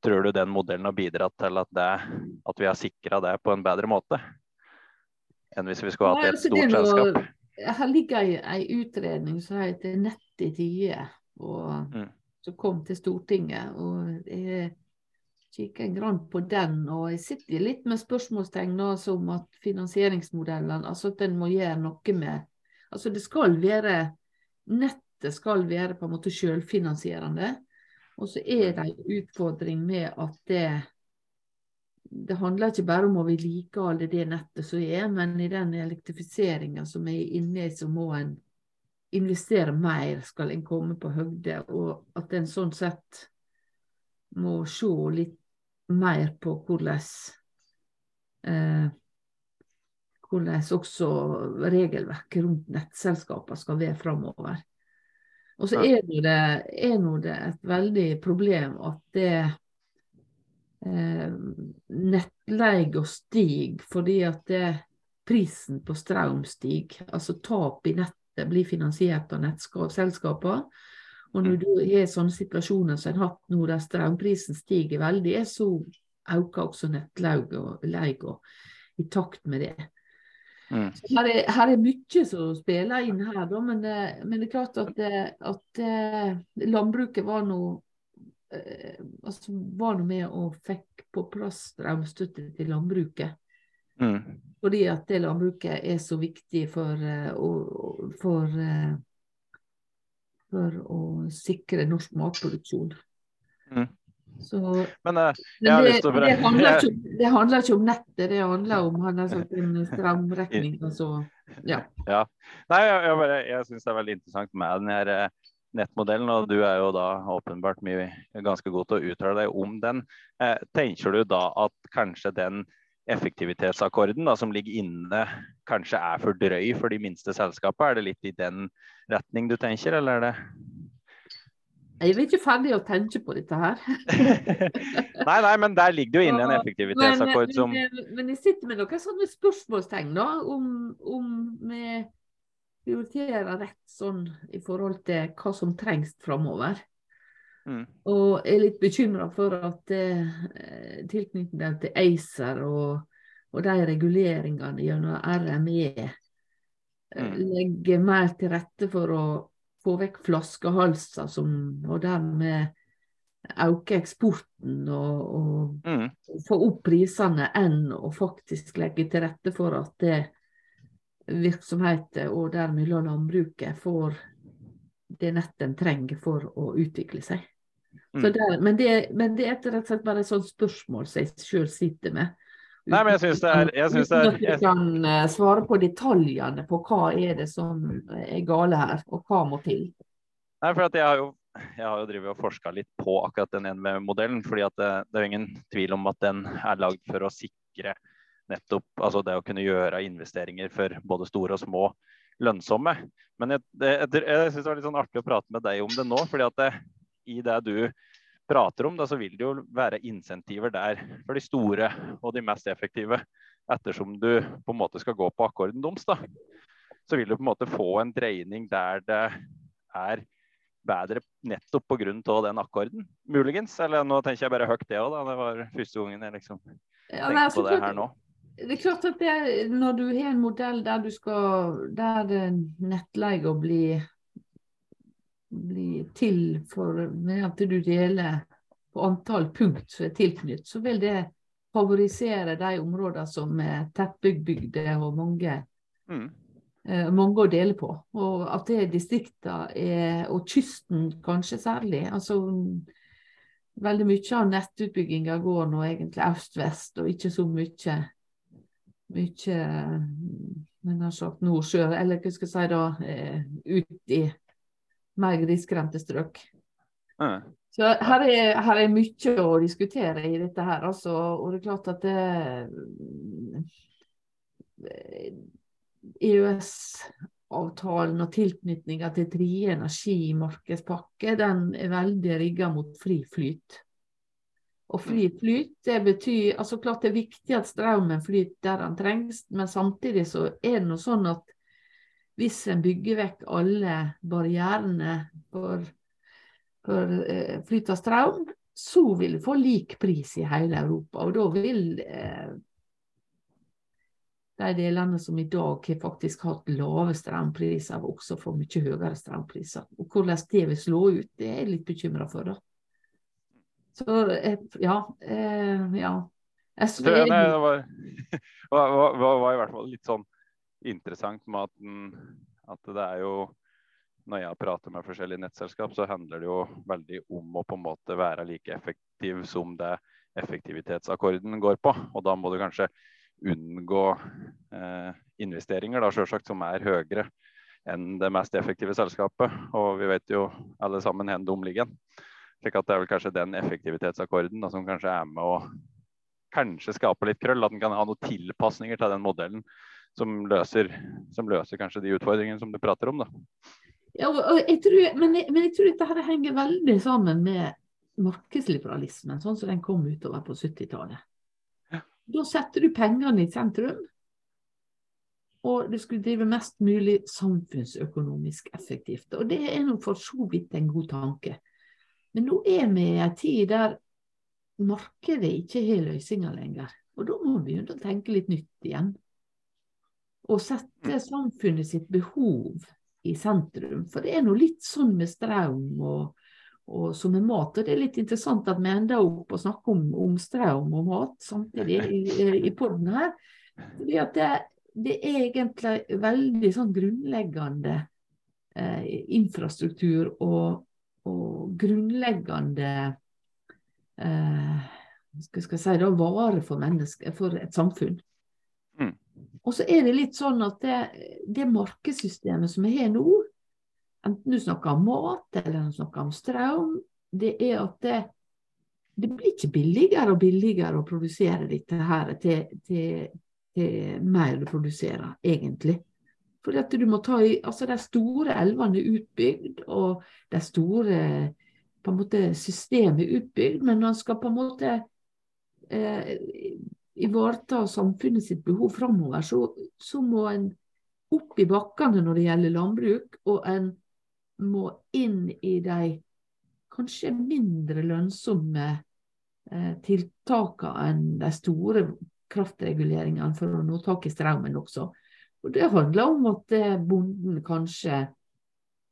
tror du den modellen har bidratt til at, det, at vi har sikra det på en bedre måte? Enn hvis vi skulle hatt et altså, stort selskap? Her ligger ei, utredning som heter Nett i tide, og, mm. som kom til Stortinget. og jeg kikker en grann på den, og jeg sitter litt med spørsmålstegn som at finansieringsmodellen, altså at en må gjøre noe med altså det skal være Nettet skal være på en måte selvfinansierende. Og så er det en utfordring med at det det handler ikke bare om å vedlikeholde det nettet som er, men i den elektrifiseringa som er inne så må en investere mer, skal en komme på høgde. Og at en sånn sett må se litt mer på hvordan eh, hvordan også regelverket rundt nettselskapene skal være framover. Og så er det, er det et veldig problem at det eh, nettleia stiger fordi at det, prisen på strøm stiger. Altså tap i nettet blir finansiert av nettselskapene. Og når mm. du har sånne situasjoner som en har hatt nå, der strømprisen stiger veldig, så øker også nettleia i takt med det. Mm. Her, er, her, er, mye som spiller inn her, da, men, det, men det er klart at, det, at landbruket var noe eh, altså var nå med og fikk på plass strømstøtte til landbruket. Mm. Fordi at det landbruket er så viktig for, for, for, for å sikre norsk matproduksjon. Mm. Så, men, uh, det, det, handler ikke, det, handler ikke, om nettet, det handler om han har sagt en strømregning. Altså, ja. ja. Nei, jeg, jeg, jeg syns det er veldig interessant med den her nettmodellen, og du er jo da åpenbart mye ganske god til å uttale deg om den. Eh, tenker du da at kanskje den effektivitetsakkorden da, som ligger inne, kanskje er for drøy for de minste selskapene? Er det litt i den retning du tenker, eller er det jeg er ikke ferdig å tenke på dette her. nei, nei, men der ligger det jo inne en effektivitetsakkord som men, men, men, jeg sitter med noen sånne spørsmålstegn da, om, om vi prioriterer rett sånn i forhold til hva som trengs framover. Mm. Og er litt bekymra for at eh, tilknytningen til ACER og, og, de reguleringene gjennom RME eh, mm. legger mer til rette for å få vekk flaskehalser som, og dermed øke eksporten og, og mm. få opp prisene, enn å faktisk legge til rette for at det virksomheter, og dermed landbruket, får det nettet en trenger for å utvikle seg. Mm. Der, men, det, men, det, er rett og slett bare et sånt spørsmål som jeg sjøl sitter med. Nei, men jeg syns det er jeg synes det er, jeg... kan eh, svare på detaljene på hva er det som er gale her, og hva må til. Nei, for jeg har jo jeg har jo drivet og forska litt på akkurat den NVE-modellen. fordi det, det, er ingen tvil om at den er lagd for å sikre nettopp altså det å kunne gjøre investeringer for både store og små lønnsomme. Men jeg, det, jeg, jeg syns det var litt sånn artig å prate med deg om det nå. fordi at det, i det du prater om, da, så vil det jo være insentiver der for de store og de mest effektive. Ettersom du på en måte skal gå på akkorden deres, da. Så vil du på en måte få en dreining der det er bedre nettopp pga. den akkorden, muligens? Eller nå tenker jeg bare høyt det òg, da. Det var første gangen jeg liksom Ja, tenkte nei, altså, på det her nå. Det er klart at det, når du har en modell der du skal der eh, blir blir til for med at du deler på antall punkt som er tilknyttet, så vil det favorisere de områdene som er tettbygde og mange, Mm. eh, mange å dele på. Og at det er distrikter er, og kysten kanskje særlig. altså Veldig mye av nettutbygginga går nå egentlig øst-vest, og ikke så mye mye men har sagt nordsjø, eller hva skal jeg si da, eh, ut i mer grisgrendte strøk. Mm. Så her er, her er mye å diskutere i dette her, altså. Og det er klart at det EØS-avtalen og tilknytninga til tredje energimarkedspakke, den er veldig rigga mot fri flyt. Og fri flyt, det betyr altså klart det er viktig at strømmen flyter der den trengs, men samtidig så er det nå sånn at hvis en bygger vekk alle barrierene for, for eh, flyt av strøm, så vil du få lik pris i hele Europa. Og da vil eh, de delene som i dag har faktisk hatt lave strømpriser, også få mye høyere strømpriser. Og hvordan det vil slå ut, det er jeg litt bekymra for. da. Så eh, ja. Eh, ja. SV Det, nei, det var, var, var, var i hvert fall litt sånn interessant med at, den, at det er jo Når jeg prater med forskjellige nettselskap, så handler det jo veldig om å på en måte være like effektiv som det effektivitetsakkorden går på. Og da må du kanskje unngå eh, investeringer da, selvsagt, som er høyere enn det mest effektive selskapet. Og vi vet jo alle sammen hvor de ligger. Slik at det er vel kanskje den effektivitetsakkorden da, som kanskje er med å kanskje skape litt krøll. At den kan ha noen tilpasninger til den modellen som løser, som løser kanskje de utfordringene som du prater om. da. Ja, jeg tror, men, jeg, men jeg tror dette her henger veldig sammen med markedsliberalismen, sånn som den kom utover på 70-tallet. Ja. Da setter du pengene i sentrum, og du skulle drive mest mulig samfunnsøkonomisk effektivt. Og det er nå for så vidt en god tanke. Men nå er vi i en tid der markedet ikke har løsninger lenger. Og da må vi begynne å tenke litt nytt igjen. Og sette samfunnet sitt behov i sentrum. For det er nå litt sånn med strøm og, og som med mat. Og det er litt interessant at vi ender opp å snakke om, om strøm og mat samtidig i, i poden her. Fordi at det, det er egentlig veldig sånn grunnleggende eh, infrastruktur og, og grunnleggende eh, skal, skal si da, vare for for et samfunn. Og så er det litt sånn at det, det markedssystemet som vi har nå, enten du snakker om mat eller du snakker om strøm, det er at det, det blir ikke billigere og billigere å produsere dette her til, til, til mer du produserer, egentlig. Fordi at du må ta i, altså De store elvene er utbygd, og de store på en måte systemet er utbygd, men man skal på en måte eh, ivareta samfunnet sitt behov framover, så, så må en opp i bakkene når det gjelder landbruk, og en må inn i de kanskje mindre lønnsomme eh, tiltakene enn de store kraftreguleringene for å nå tak i strømmen også. Og Det handler om at eh, bonden kanskje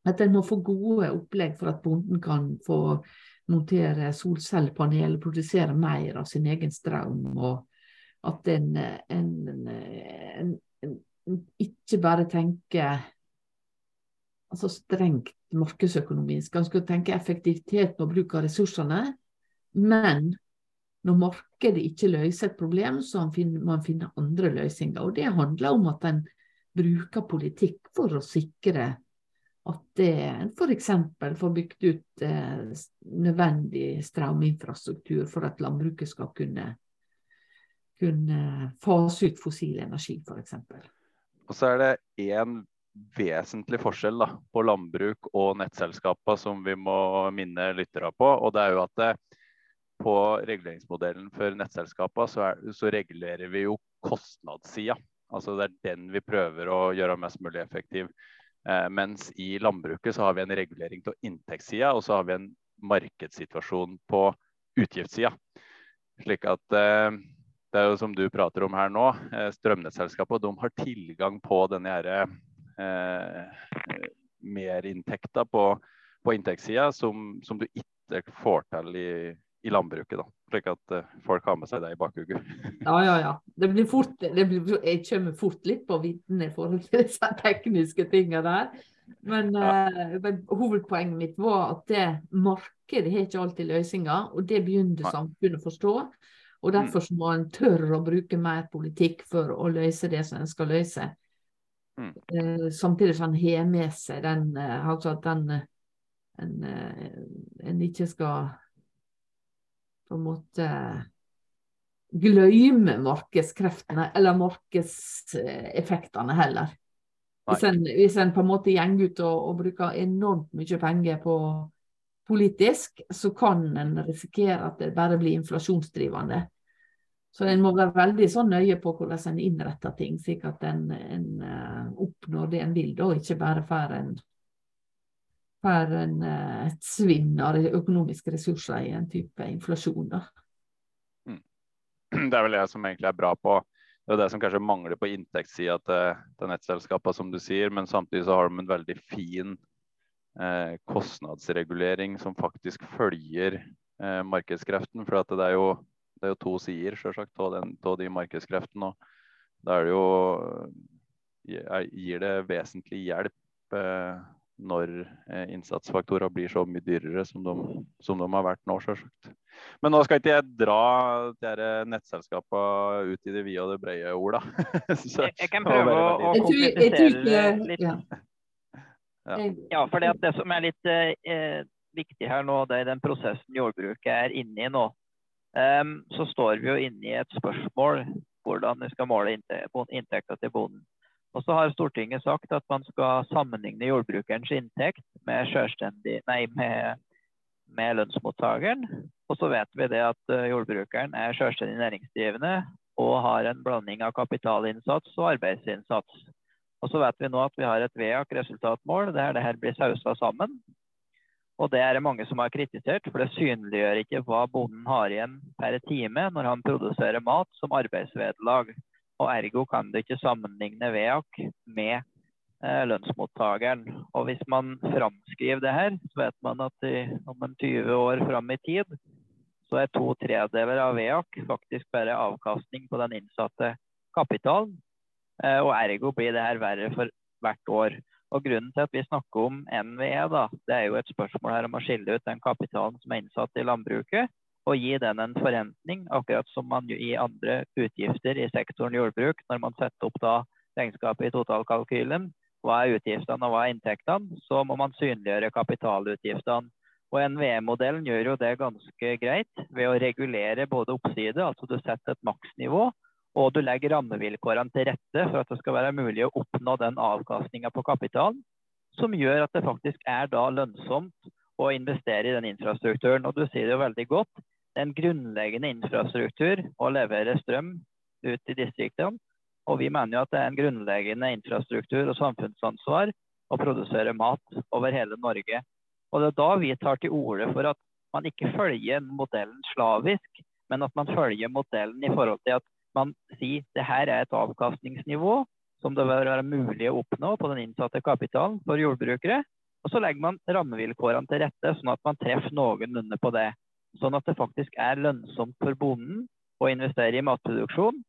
At en må få gode opplegg for at bonden kan få montere solcellepanel og produsere mer av sin egen strøm. og at en, en, en, en ikke bare tenker altså strengt markedsøkonomisk. En skal tenke effektivitet på bruk av ressursene, men når markedet ikke løser et problem, så må man finne andre løsninger. Og Det handler om at en bruker politikk for å sikre at en f.eks. får bygd ut eh, nødvendig strøminfrastruktur for at landbruket skal kunne kunne fase ut fossil energi, f.eks. Og så er det én vesentlig forskjell da, på landbruk og nettselskapene som vi må minne lyttere på. og det er jo at det, På reguleringsmodellen for nettselskapene så, er, så regulerer vi jo kostnadssida. Altså det er den vi prøver å gjøre mest mulig effektiv. Eh, mens i landbruket så har vi en regulering av inntektssida, og så har vi en markedssituasjon på utgiftssida. Slik at eh, det er jo som du prater om her nå, strømnettselskapet strømnettselskapene de har tilgang på denne her, eh, merinntekta på, på inntektssida som, som, du ikke får til i, i landbruket. da, Slik at uh, folk har med seg det i bakhugget. ja, ja, ja. Det blir fort, det blir, jeg kommer fort litt på vidden i forhold til disse tekniske tingene der. Men, ja. men, hovedpoenget mitt var at det markedet har ikke alltid løsninger, og det begynner samfunnet å forstå. Og Derfor Derfor må en tørre å bruke mer politikk for å løse det som en skal løse. Mm. Uh, samtidig som en har med seg den, altså at den en, en ikke skal på en måte glemme markedskreftene eller markedseffektene heller. Hvis en, hvis en, på en måte går ut og, og, bruker enormt mye penger på politisk, så kan en risikere at det bare blir inflasjonsdrivende. Så en må være veldig sånn nøye på hvordan en innretter ting, slik at en, en uh, oppnår det en vil, da, ikke bare får en, får en uh, et svinn av økonomiske ressurser i en type inflasjon. da. det er vel det som egentlig er bra på det er det som kanskje mangler på inntektssida til, til nettselskapene, som du sier. Men samtidig så har de en veldig fin eh, kostnadsregulering som faktisk følger eh, markedskreften. For det er, jo, det, er jo, to sider selvsagt, av de markedskreftene. Og da er det jo Gir det vesentlig hjelp eh, når eh, innsatsfaktorer blir så mye dyrere som de, som de har vært nå, selvsagt. Men nå skal ikke jeg dra de nettselskapene ut i det vide og det brede, Ola. Så, jeg, jeg, kan prøve å, å komplisere litt. Ja. Ja, for det, det som er litt eh, viktig her nå, det er den prosessen jordbruket er inne i nå. Um, så står vi jo inne i et spørsmål hvordan vi skal måle inntekta til bonden. Og så har Stortinget sagt at man skal sammenligne jordbrukerens inntekt med, nei, med, med lønnsmottakeren. Og så vet vi det at eh, jordbrukeren er selvstendig næringsdrivende og har en blanding av kapitalinnsats og arbeidsinnsats. Og så vet vi nå at vi har et VEAK-resultatmål der det her blir sausa sammen. Og det er det mange som har kritisert, for det synliggjør ikke hva bonden har igjen per time når han produserer mat som arbeidsvederlag. Og ergo kan du ikke sammenligne VEAK med eh, lønnsmottakeren. Og hvis man framskriver det her, så vet man at i, om en 20 år fram i tid, så er to tredeler av VEAK faktisk bare avkastning på den innsatte kapitalen. Eh, og ergo blir det her verre for hvert år. Og Grunnen til at vi snakker om NVE, da, det er jo et spørsmål her om å skille ut den kapitalen som er innsatt i landbruket, og gi den en forrentning, akkurat som man i andre utgifter i sektoren jordbruk, når man setter opp da regnskapet i totalkalkylen. Hva er utgiftene og hva er inntektene? Så må man synliggjøre kapitalutgiftene. Og NVE-modellen gjør jo det ganske greit ved å regulere både oppside, altså du setter et maksnivå, og du legger rammevilkårene til rette for at det skal være mulig å oppnå den avkastninga på kapitalen som gjør at det faktisk er da lønnsomt å investere i den infrastrukturen. Og du sier det jo veldig godt Det er en grunnleggende infrastruktur å levere strøm ut i distriktene. Og vi mener jo at det er en grunnleggende infrastruktur og samfunnsansvar å produsere mat over hele Norge. Og det er da vi tar til orde for at man ikke følger modellen slavisk, men at man følger modellen i forhold til at man sier det her er et avkastningsnivå som det bør være mulig å oppnå på den innsatte kapitalen for jordbrukere. Og så legger man rammevilkårene til rette, sånn at man treffer noenlunde på det sånn at det faktisk er lønnsomt for bonden å investere i matproduksjon.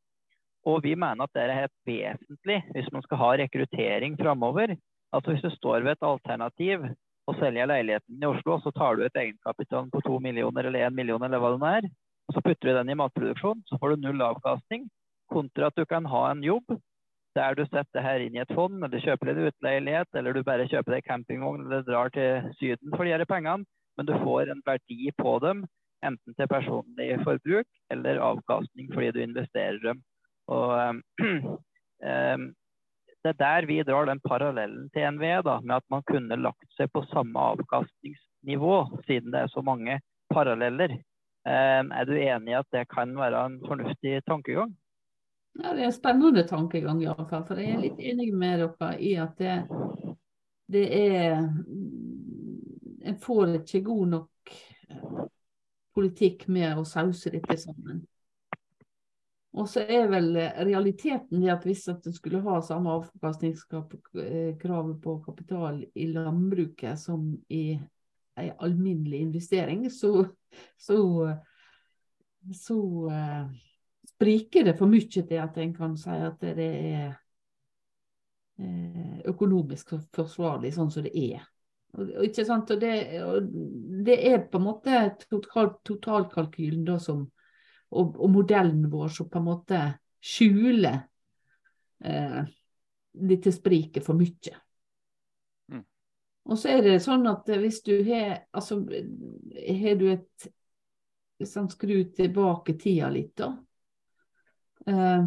Og vi mener at det er helt vesentlig hvis man skal ha rekruttering framover. Altså hvis du står ved et alternativ og selger leiligheten i Oslo, så tar du et egenkapital på to millioner eller én million eller hva det er, og så putter du den i matproduksjon, så får du null avkastning. Kontra at du kan ha en jobb der du setter her inn i et fond, eller kjøper deg en utleilighet, eller du bare kjøper deg campingvogn eller drar til Syden for de her pengene men du får en verdi på dem, enten til personlig forbruk eller avkastning fordi du investerer dem. Og, um, det er der vi drar den parallellen til NVE, da, med at man kunne lagt seg på samme avkastningsnivå, siden det er så mange paralleller. Um, er du enig i at det kan være en fornuftig tankegang? Ja, Det er en spennende tankegang, i alle fall, for jeg er litt enig med dere i at det, det er En får ikke god nok eh, politikk med å sause dette sammen. Og så er vel realiteten det at hvis at du skulle ha samme avkastningskrav på kapital i landbruket som i en alminnelig investering, så, så, så uh, spriker det for mye til at en kan si at det er uh, økonomisk forsvarlig sånn som det er. Og ikke sant? Og det, og det, er på en måte total, totalkalkylen da som og, og, modellen vår som på en måte skjuler eh, dette spriket for mye. Og så er det sånn at hvis du har Altså, har du et sånn, Skru tilbake tida litt, da. Eh,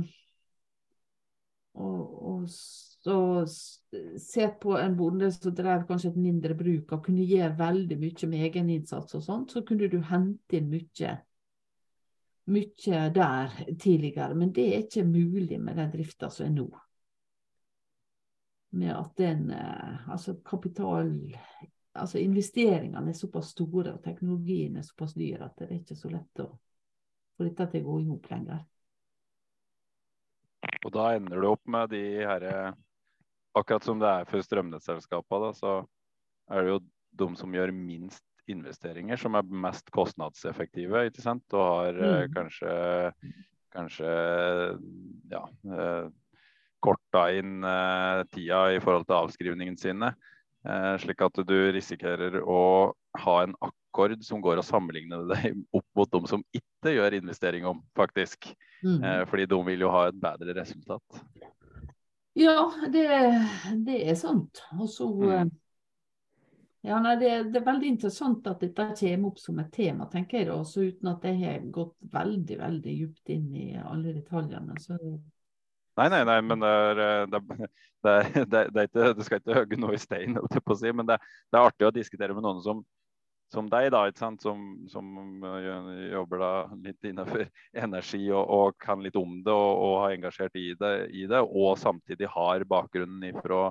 og, og, så se på en bonde som drev kanskje et mindre bruk og kunne gjøre veldig mye med egeninnsats og sånt, så kunne du hente inn mye mye der tidligere, men det er ikke mulig med den drifta som er nå. Med at den eh, altså kapital Altså investeringene er såpass store og teknologien er såpass dyr at det er ikke så lett å få dette til å gå i hop lenger. Og da ender du opp med de her Akkurat som det er for strømnettselskapene, så er det jo de som gjør minst investeringer som er mest kostnadseffektive. ikke sant? Og har eh, mm. kanskje, kanskje ja, eh, korta inn eh, tida i forhold til avskrivningene sine. Eh, slik at du risikerer å ha en akkord som går og sammenligner deg opp mot de som ikke gjør investering om, faktisk. Mm. Eh, fordi de vil jo ha et bedre resultat. Ja, det, det er sant. Og så mm. Eh, ja, nei, det, det, er veldig interessant at dette kommer opp som et tema, tenker jeg. Også Uten at jeg har gått veldig veldig djupt inn i alle detaljene. så... Nei, nei, nei, men det er, det, det, det er ikke, det skal ikke hogge noe i stein, si, men det, er artig å diskutere med noen som, som deg, da? Som, som jobber da litt innenfor energi og, og, kan litt om det og, og har engasjert i det, i det, og samtidig har bakgrunnen ifra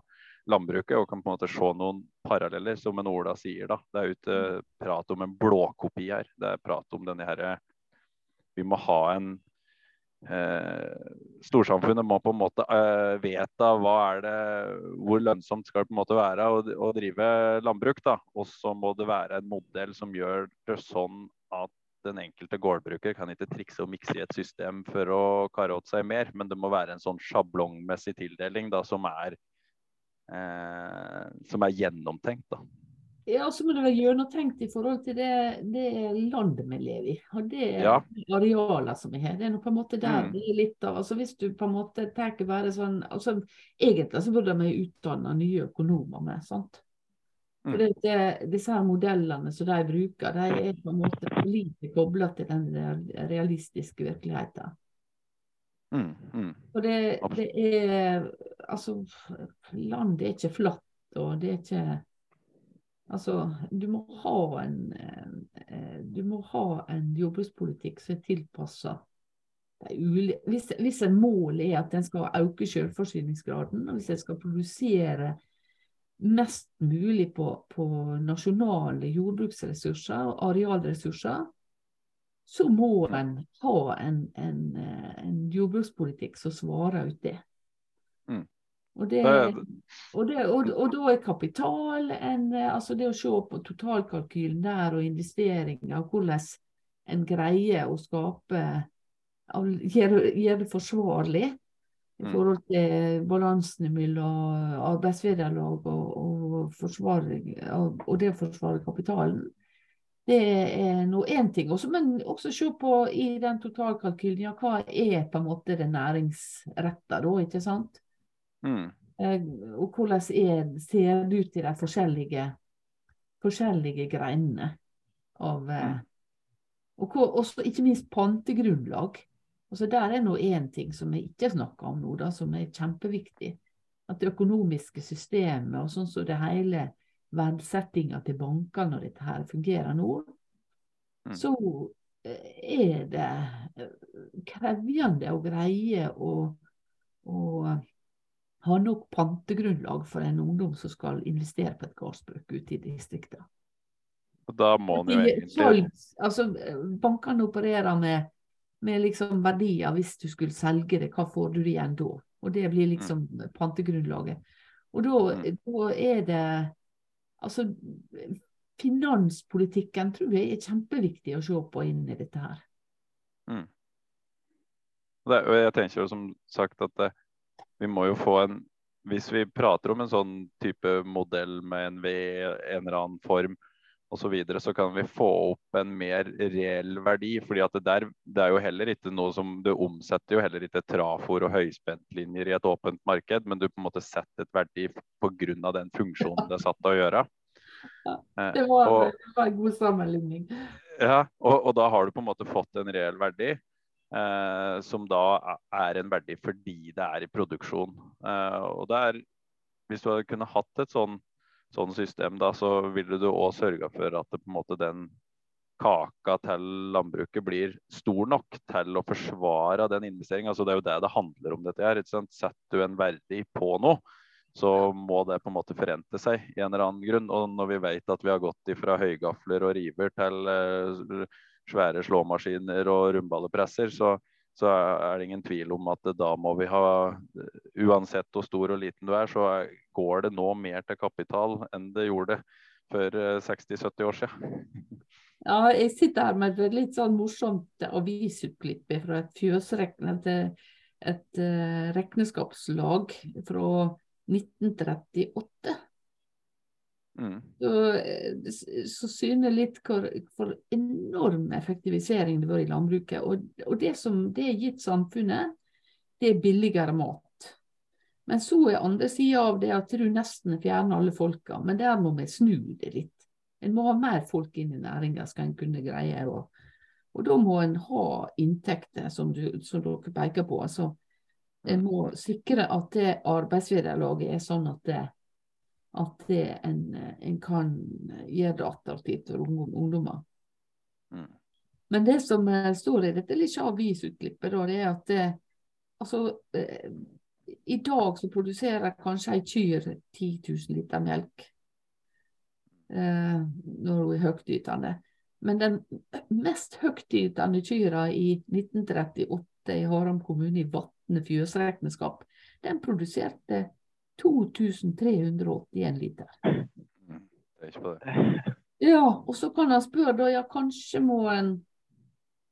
landbruket og kan på en måte se noen paralleller, som en Ola sier. da. Det er jo ikke mm. prat om en blåkopi her. Det er prat om denne her Vi må ha en eh, Storsamfunnet må på en måte eh, vedta hva er det, hvor lønnsomt skal det på en måte være å, å drive landbruk. da. Og så må det være en modell som gjør det sånn at den enkelte gårdbruker kan ikke trikse og mikse i et system for å kare åt seg mer, men det må være en sånn sjablongmessig tildeling da, som er eh, som er gjennomtenkt. da. Ja, så må det være gjennomtenkt i forhold til det, det landet vi lever i. Og det ja. arealene som vi har. Det er noe på en måte der mm. det er litt av altså Hvis du på en måte tar bare sånn altså Egentlig så burde vi utdanne nye økonomer med. sant? For det, det, Disse her modellene som de bruker, de er på en måte for lite kobla til den realistiske virkeligheten. Mm, mm. For det, det, er Altså, landet er ikke flatt, og det er ikke Altså, du må ha en eh, Du må ha en jordbrukspolitikk som er tilpassa hvis, hvis en mål er at en skal øke selvforsyningsgraden, og hvis en skal produsere mest mulig på, på nasjonale jordbruksressurser og arealressurser, så må en ha en, en, eh, en jordbrukspolitikk som svarer ut det. Mm. Og, det, og, det, og, og, da er kapital en, eh, altså det å se på totalkalkylen der og investeringer, og hvordan en greier å skape Gjøre gjør det forsvarlig i mm. forhold til balansen mellom arbeidsvederlag og, og, og, det å forsvare kapitalen. Det er nå én ting. Også, men også se på i den totalkalkylen ja, hva er på en måte det næringsretta, da, ikke sant? Mm. Eh, og hvordan er, ser det ut i de forskjellige, forskjellige greinene av eh, mm. Og også, ikke minst pantegrunnlag. Altså Der er nå én ting som vi ikke snakker om nå, da, som er kjempeviktig. At det økonomiske systemet og sånn som det hele verdsettinga til bankene når dette her fungerer nå, mm. så eh, er det krevende å greie å, å ha nok pantegrunnlag for en ungdom som skal investere på et gårdsbruk ute i distriktene. Da må han jo egentlig altså, bankene opererer med, med liksom verdier hvis du skulle selge det, hva får du igjen da? Og det blir liksom pantegrunnlaget. Og da, Mm. da er det Altså, finanspolitikken tror jeg er kjempeviktig å se på inn i dette her. Det, og jeg tenker jo som sagt at det, vi må jo få en Hvis vi prater om en sånn type modell med en V, en eller annen form osv., så, videre, så kan vi få opp en mer reell verdi. fordi at det der det er jo heller ikke noe som Du omsetter jo heller ikke trafor og høyspentlinjer i et åpent marked, men du på en måte setter et verdi pga. den funksjonen det er satt til å gjøre. Ja, Det var, og- det var en god sammenligning. Ja, og, og da har du på en måte fått en reell verdi. Eh, som da er en verdi fordi det er i produksjon. Eh, og det er, Hvis du hadde kunnet hatt et sånn, sånn system, da, så ville du òg sørga for at det, måte den kaka til landbruket blir stor nok til å forsvare den investeringen. Altså, det er jo det det handler om. dette her? Setter du en verdi på noe, så må det på en måte forente seg i en eller annen grunn. Og når vi vet at vi har gått fra høygafler og river til eh, svære slåmaskiner og rundballepresser, så, så er det ingen tvil om at da må vi ha Uansett hvor stor og liten du er, så går det nå mer til kapital enn det gjorde for eh, 60-70 år siden. Ja, jeg sitter her med et litt sånn morsomt avisutklipp fra et fjøsrekne, til et eh, regnskapslag fra 1938. Mm. Så, eh, så syner litt hvor, hvor enorm effektivisering det har vært i landbruket. Og, og det som det har gitt samfunnet, det er billigere mat. Men så er andre sida av det at du nesten fjerner alle folka. Men der må vi snu det litt. En må ha mer folk inn i næringa skal en kunne greie å Og da må en ha inntekter, som, du, som dere peker på. altså en må sikre at det arbeidsvederlaget er sånn at det, at det en, en kan gjøre det attraktivt for ungdom, ungdommer. Mm. Men det som eh, står i dette lille avisutklippet, da, det er at det, altså, eh, i dag så produserer kanskje ei kyr 10 000 liter melk eh, når hun er høytytende. Men den mest høytytende kyra i 1938 i Haram kommune i Vatne fjøsregnskap, den produserte 2381 liter. Det er ikke det. Ja, og så kan han spørre da, ja kanskje må en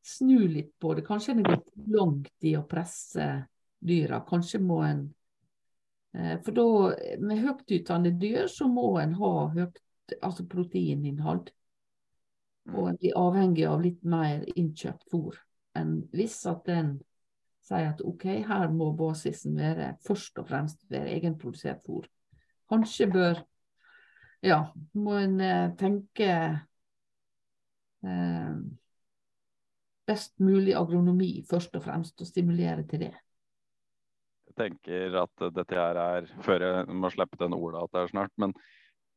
snu litt på det. Kanskje en har gått langt i å presse dyra. Kanskje må en eh, For da, med høytytende dyr, så må en ha høyt altså proteininnhold. Og en blir avhengig av litt mer innkjøpt fôr enn hvis at en sier at OK, her må basisen være først og fremst være egenprodusert fôr. Kanskje bør ja, må en eh, tenke eh, best mulig agronomi først og fremst, og stimulere til det. Jeg tenker at dette her er Før jeg må slippe den orda at det er snart, men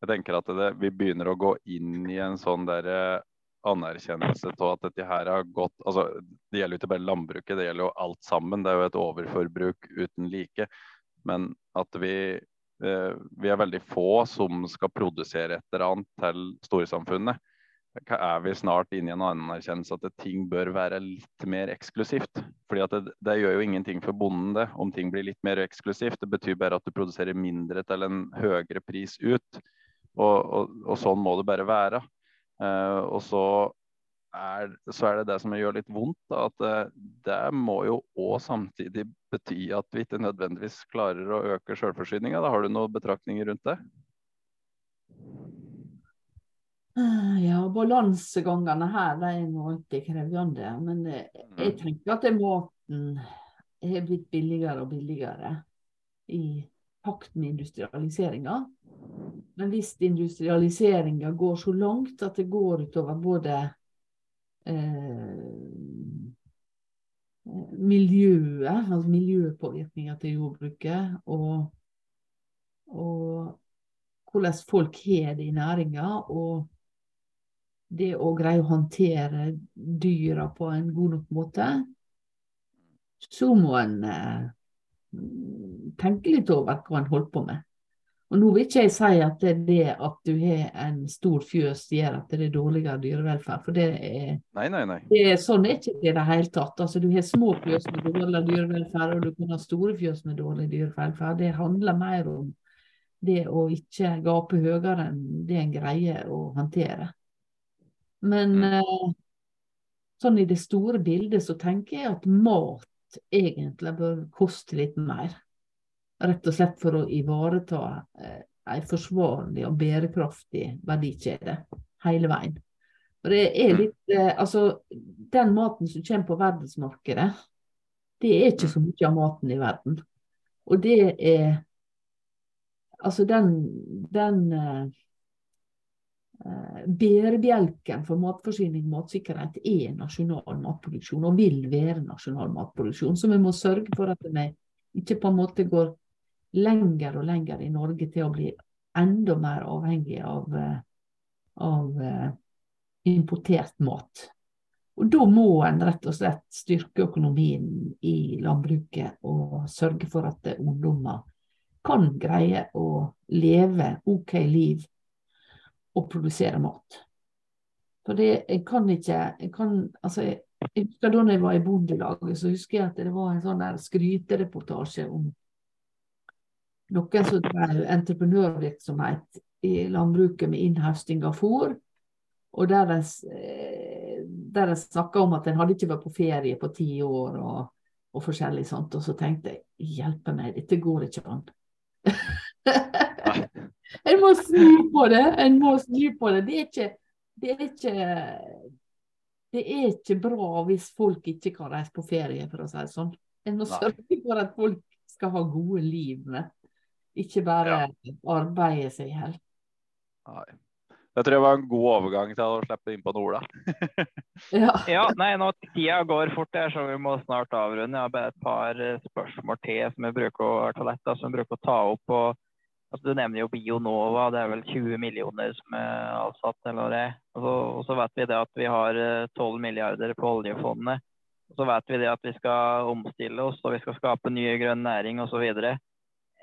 jeg tenker at det, vi begynner å gå inn i en sånn der eh, anerkjennelse av at dette her har gått altså Det gjelder jo ikke bare landbruket, det gjelder jo alt sammen. Det er jo et overforbruk uten like. Men at vi, eh, vi er veldig få som skal produsere et eller annet til storsamfunnet. Er vi snart inne i en anerkjennelse at ting bør være litt mer eksklusivt? Fordi at det, det gjør jo ingenting for bonden det, om ting blir litt mer eksklusivt. Det betyr bare at du produserer mindre til en høyere pris ut. Og, og, og sånn må det bare være. Eh, og så er, så er det det som gjør litt vondt, da, at det, det må jo òg samtidig bety at vi ikke nødvendigvis klarer å øke sjølforsyninga. Har du noen betraktninger rundt det? Ah, Ja, balansegangene her de er nå alltid krevende. Men eh, jeg tenker at maten er blitt billigere og billigere i takt med industrialiseringa. Men hvis industrialiseringa går så langt at det går utover både eh, miljøet, altså miljøpåvirkninga til jordbruket, og, og hvordan folk har det i næringa, og det å greie å håndtere dyra på en god nok måte, så må en eh, tenke litt over hva en holder på med. Og nå vil ikke jeg si at det, det at du har en stor fjøs gjør at det er dårligere dyrevelferd, for det er, Nei, nei, nei. det er sånn er ikke det i det hele tatt. Altså, du har små fjøs med dårlig dyrevelferd, og du kan ha store fjøs med dårlig dyrevelferd. Det handler mer om det å ikke gape høyere enn det en greier å håndtere. Men mm. sånn i det store bildet så tenker jeg at mat egentlig bør koste litt mer. Rett og slett for å ivareta eh, en forsvarlig og bærekraftig verdikjede hele veien. For det er litt eh, Altså, den maten som kommer på verdensmarkedet, det er ikke så mye av maten i verden. Og det er Altså, den, den eh, Bærebjelken for matforsyning og matsikkerhet er nasjonal matproduksjon, og vil være nasjonal matproduksjon. Så vi må sørge for at vi ikke på en måte går lenger og lenger i Norge til å bli enda mer avhengig av, eh, av eh, importert mat. Og da må en rett og slett styrke økonomien i landbruket og sørge for at ungdommer kan greie å leve OK liv og produsere mat. For det, jeg kan ikke jeg kan, altså jeg, jeg husker Da jeg var i Bondelaget, så husker jeg at det var en sånn der skrytereportasje om noen som drev entreprenørvirksomhet i landbruket med innhøsting av fôr. Og der de, der de snakka om at en hadde ikke vært på ferie på ti år og, og forskjellig sånt. Og så tenkte jeg hjelpe meg, dette går ikke an. en må snu på det. En må snu på det. Det er ikke, det er ikke det er ikke bra hvis folk ikke kan reise på ferie, for å si det sånn. En må sørge for at folk skal ha gode liv med. Ikke bare ja. arbeide seg i hjel. Det tror jeg var en god overgang til å slippe inn på Ola. ja. ja, nei, nå Tida går fort, her, så vi må snart avrunde. Jeg har bare et par eh, spørsmål til som jeg bruker å, som jeg bruker å ta opp. Og, altså, du nevner jo Bionova. Det er vel 20 millioner som er avsatt? eller det. Og så, og så vet vi det at vi har 12 eh, milliarder på oljefondet. Og så vet vi det at vi skal omstille oss og vi skal skape nye grønn næring osv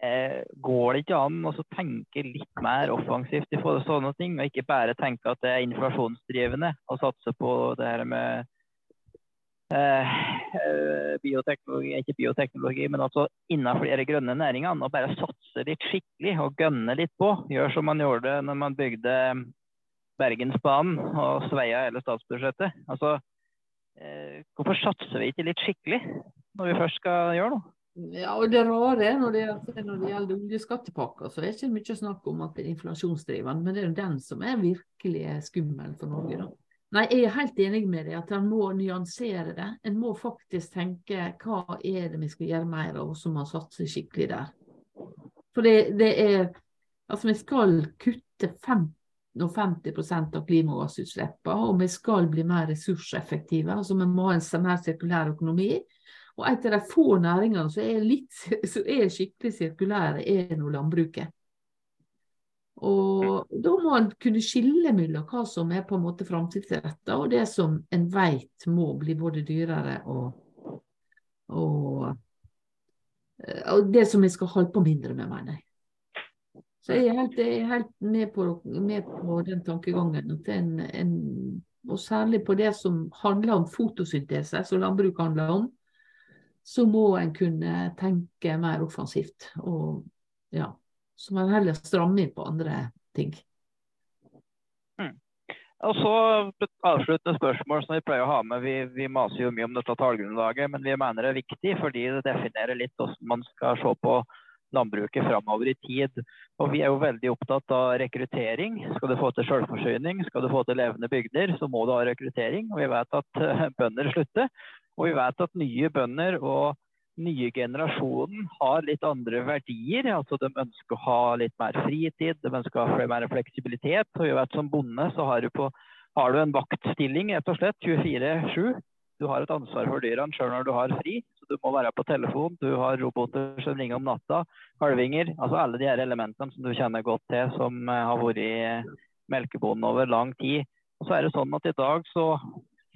eh, går det ikke an å tenke litt mer offensivt i forhold til sånne ting, og ikke bare tenke at det er inflasjonsdrivende å satse på det her med bioteknologi, ikke bioteknologi, men altså innenfor de grønne næringene. Og bare satse litt skikkelig og gønne litt på. Gjør som man gjorde når man bygde Bergensbanen og sveia hele statsbudsjettet. Altså, eh, hvorfor satser vi ikke litt skikkelig når vi først skal gjøre noe? Ja, og det rare når det, når det gjelder oljeskattepakka, så er det ikke mye snakk om at det er inflasjonsdrivende, men det er jo den som er virkelig skummel for Norge. da. Nei, jeg er helt enig med deg at en må nyansere det. En må faktisk tenke hva er det vi skal gjøre mer av, og så må seg skikkelig der. For det, det er Altså, vi skal kutte 50% av klimagassutslippene, og vi skal bli mer ressurseffektive. Altså, vi må ha en mer sirkulær økonomi. Og et av de få næringene som er, litt, som er skikkelig sirkulære, er nå landbruket. Og da må en kunne skille mellom hva som er på en måte framtidsretta, og det som en vet må bli både dyrere og, og, og det som vi skal holde på mindre med, mener jeg. Så jeg er helt, jeg er helt med, på, med, på, den tankegangen. en, en, Og særlig på det som handler om fotosyntese, som landbruk handler om så må en kunne tenke mer offensivt. Og ja, så må heller stramme inn på andre ting. Mm. Og så Avsluttende spørsmål som vi pleier å ha med. Vi, vi maser jo mye om dette tallgrunnlaget, men vi mener det er viktig fordi det definerer litt hvordan man skal se på landbruket framover i tid. Og Vi er jo veldig opptatt av rekruttering. Skal du få til selvforsyning, skal du få til levende bygder, så må du ha rekruttering. Og Vi vet at bønder slutter. Og vi vet at nye bønder og nye generasjonen har litt andre verdier. altså De ønsker å ha litt mer fritid, de ønsker å ha mer fleksibilitet. og vi vet Som bonde så har du, på, har du en vaktstilling rett og slett 24-7. Du har et ansvar for dyrene sjøl når du har fri. så Du må være på telefon, du har roboter som ringer om natta, kalvinger. altså Alle de her elementene som du kjenner godt til, som eh, har vært i melkebonden over lang tid. Og så er det sånn at I dag så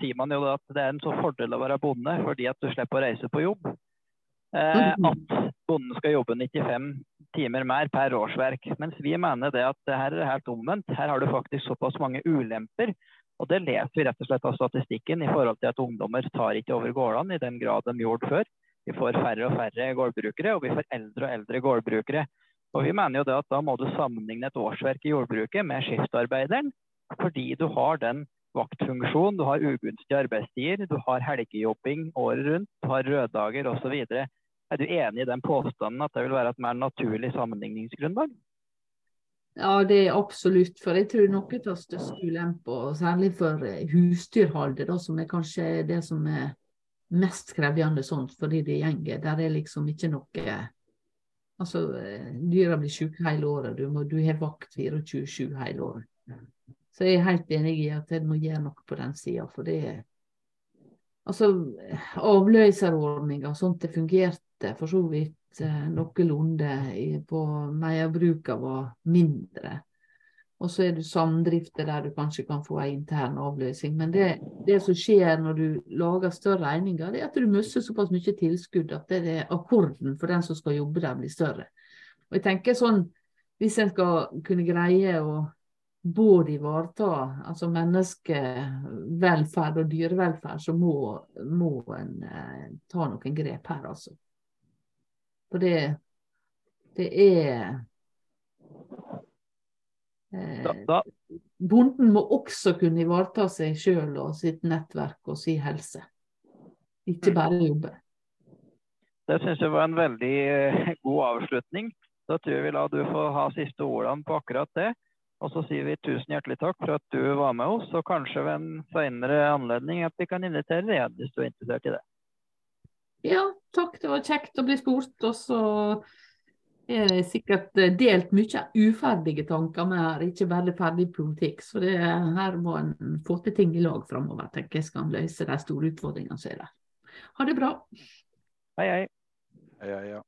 sier man jo at det er en så fordel å være bonde fordi at du slipper å reise på jobb. Eh, mhm. at bonden skal jobbe 95 timer mer per årsverk. Mens vi mener det at her er helt omvendt. Her har du faktisk såpass mange ulemper. Og det leser vi rett og slett av statistikken i forhold til at ungdommer tar ikke over gårdene i den grad de gjorde før. Vi får færre og færre gårdbrukere, og vi får eldre og eldre gårdbrukere. Og vi mener jo det at da må du sammenligne et årsverk i jordbruket med skiftarbeideren, fordi du har den vaktfunksjonen, du har ugunstige arbeidstider, du har helgejobbing året rundt, du har røddager osv. Er du enig i den påstanden at det vil være et mer naturlig sammenligningsgrunnlag? Ja, det er absolutt. For jeg tror noe av største ulempa, særlig for eh, husdyrholdet, da, som er kanskje det som er mest krevende sånt fordi det gjenger, der er liksom ikke noe Altså, eh, dyra blir syke hele året. Du, må, du har vakt 24-7 hele året. Så jeg er helt enig i at en må gjøre noe på den sida, for det er Altså, avløserordninga og sånt, det fungerte for så vidt eh, noenlunde på meierbruka var mindre. Og så er det samdrifter der du kanskje kan få en intern avløsning. Men det, det, som skjer når du lager større regninger, det er at du mister såpass mye tilskudd at det er akkorden for den som skal jobbe der, blir større. Og jeg tenker sånn, Hvis en skal kunne greie å både ivareta altså menneskevelferd og dyrevelferd, så må, må en eh, ta noen grep her, altså. For det, det er da, da. Bonden må også kunne ivareta seg sjøl og sitt nettverk og sin helse, ikke bare jobbe. Det syns jeg var en veldig eh, god avslutning. Da tror jeg vi lar du få ha siste ordene på akkurat det. Og så sier vi tusen hjertelig takk for at du var med oss, og kanskje ved en senere anledning at vi kan invitere deg igjen hvis du er interessert i det. Ja, takk. Det var kjekt å bli spurt. Og så er sikkert eh, delt mye uferdige tanker med her, ikke bare ferdig politikk. Så det, her må en få til ting i lag framover, tenker jeg skal løse de store utfordringene som er der. Ha det bra. Hei, hei. Hei, hei, ja.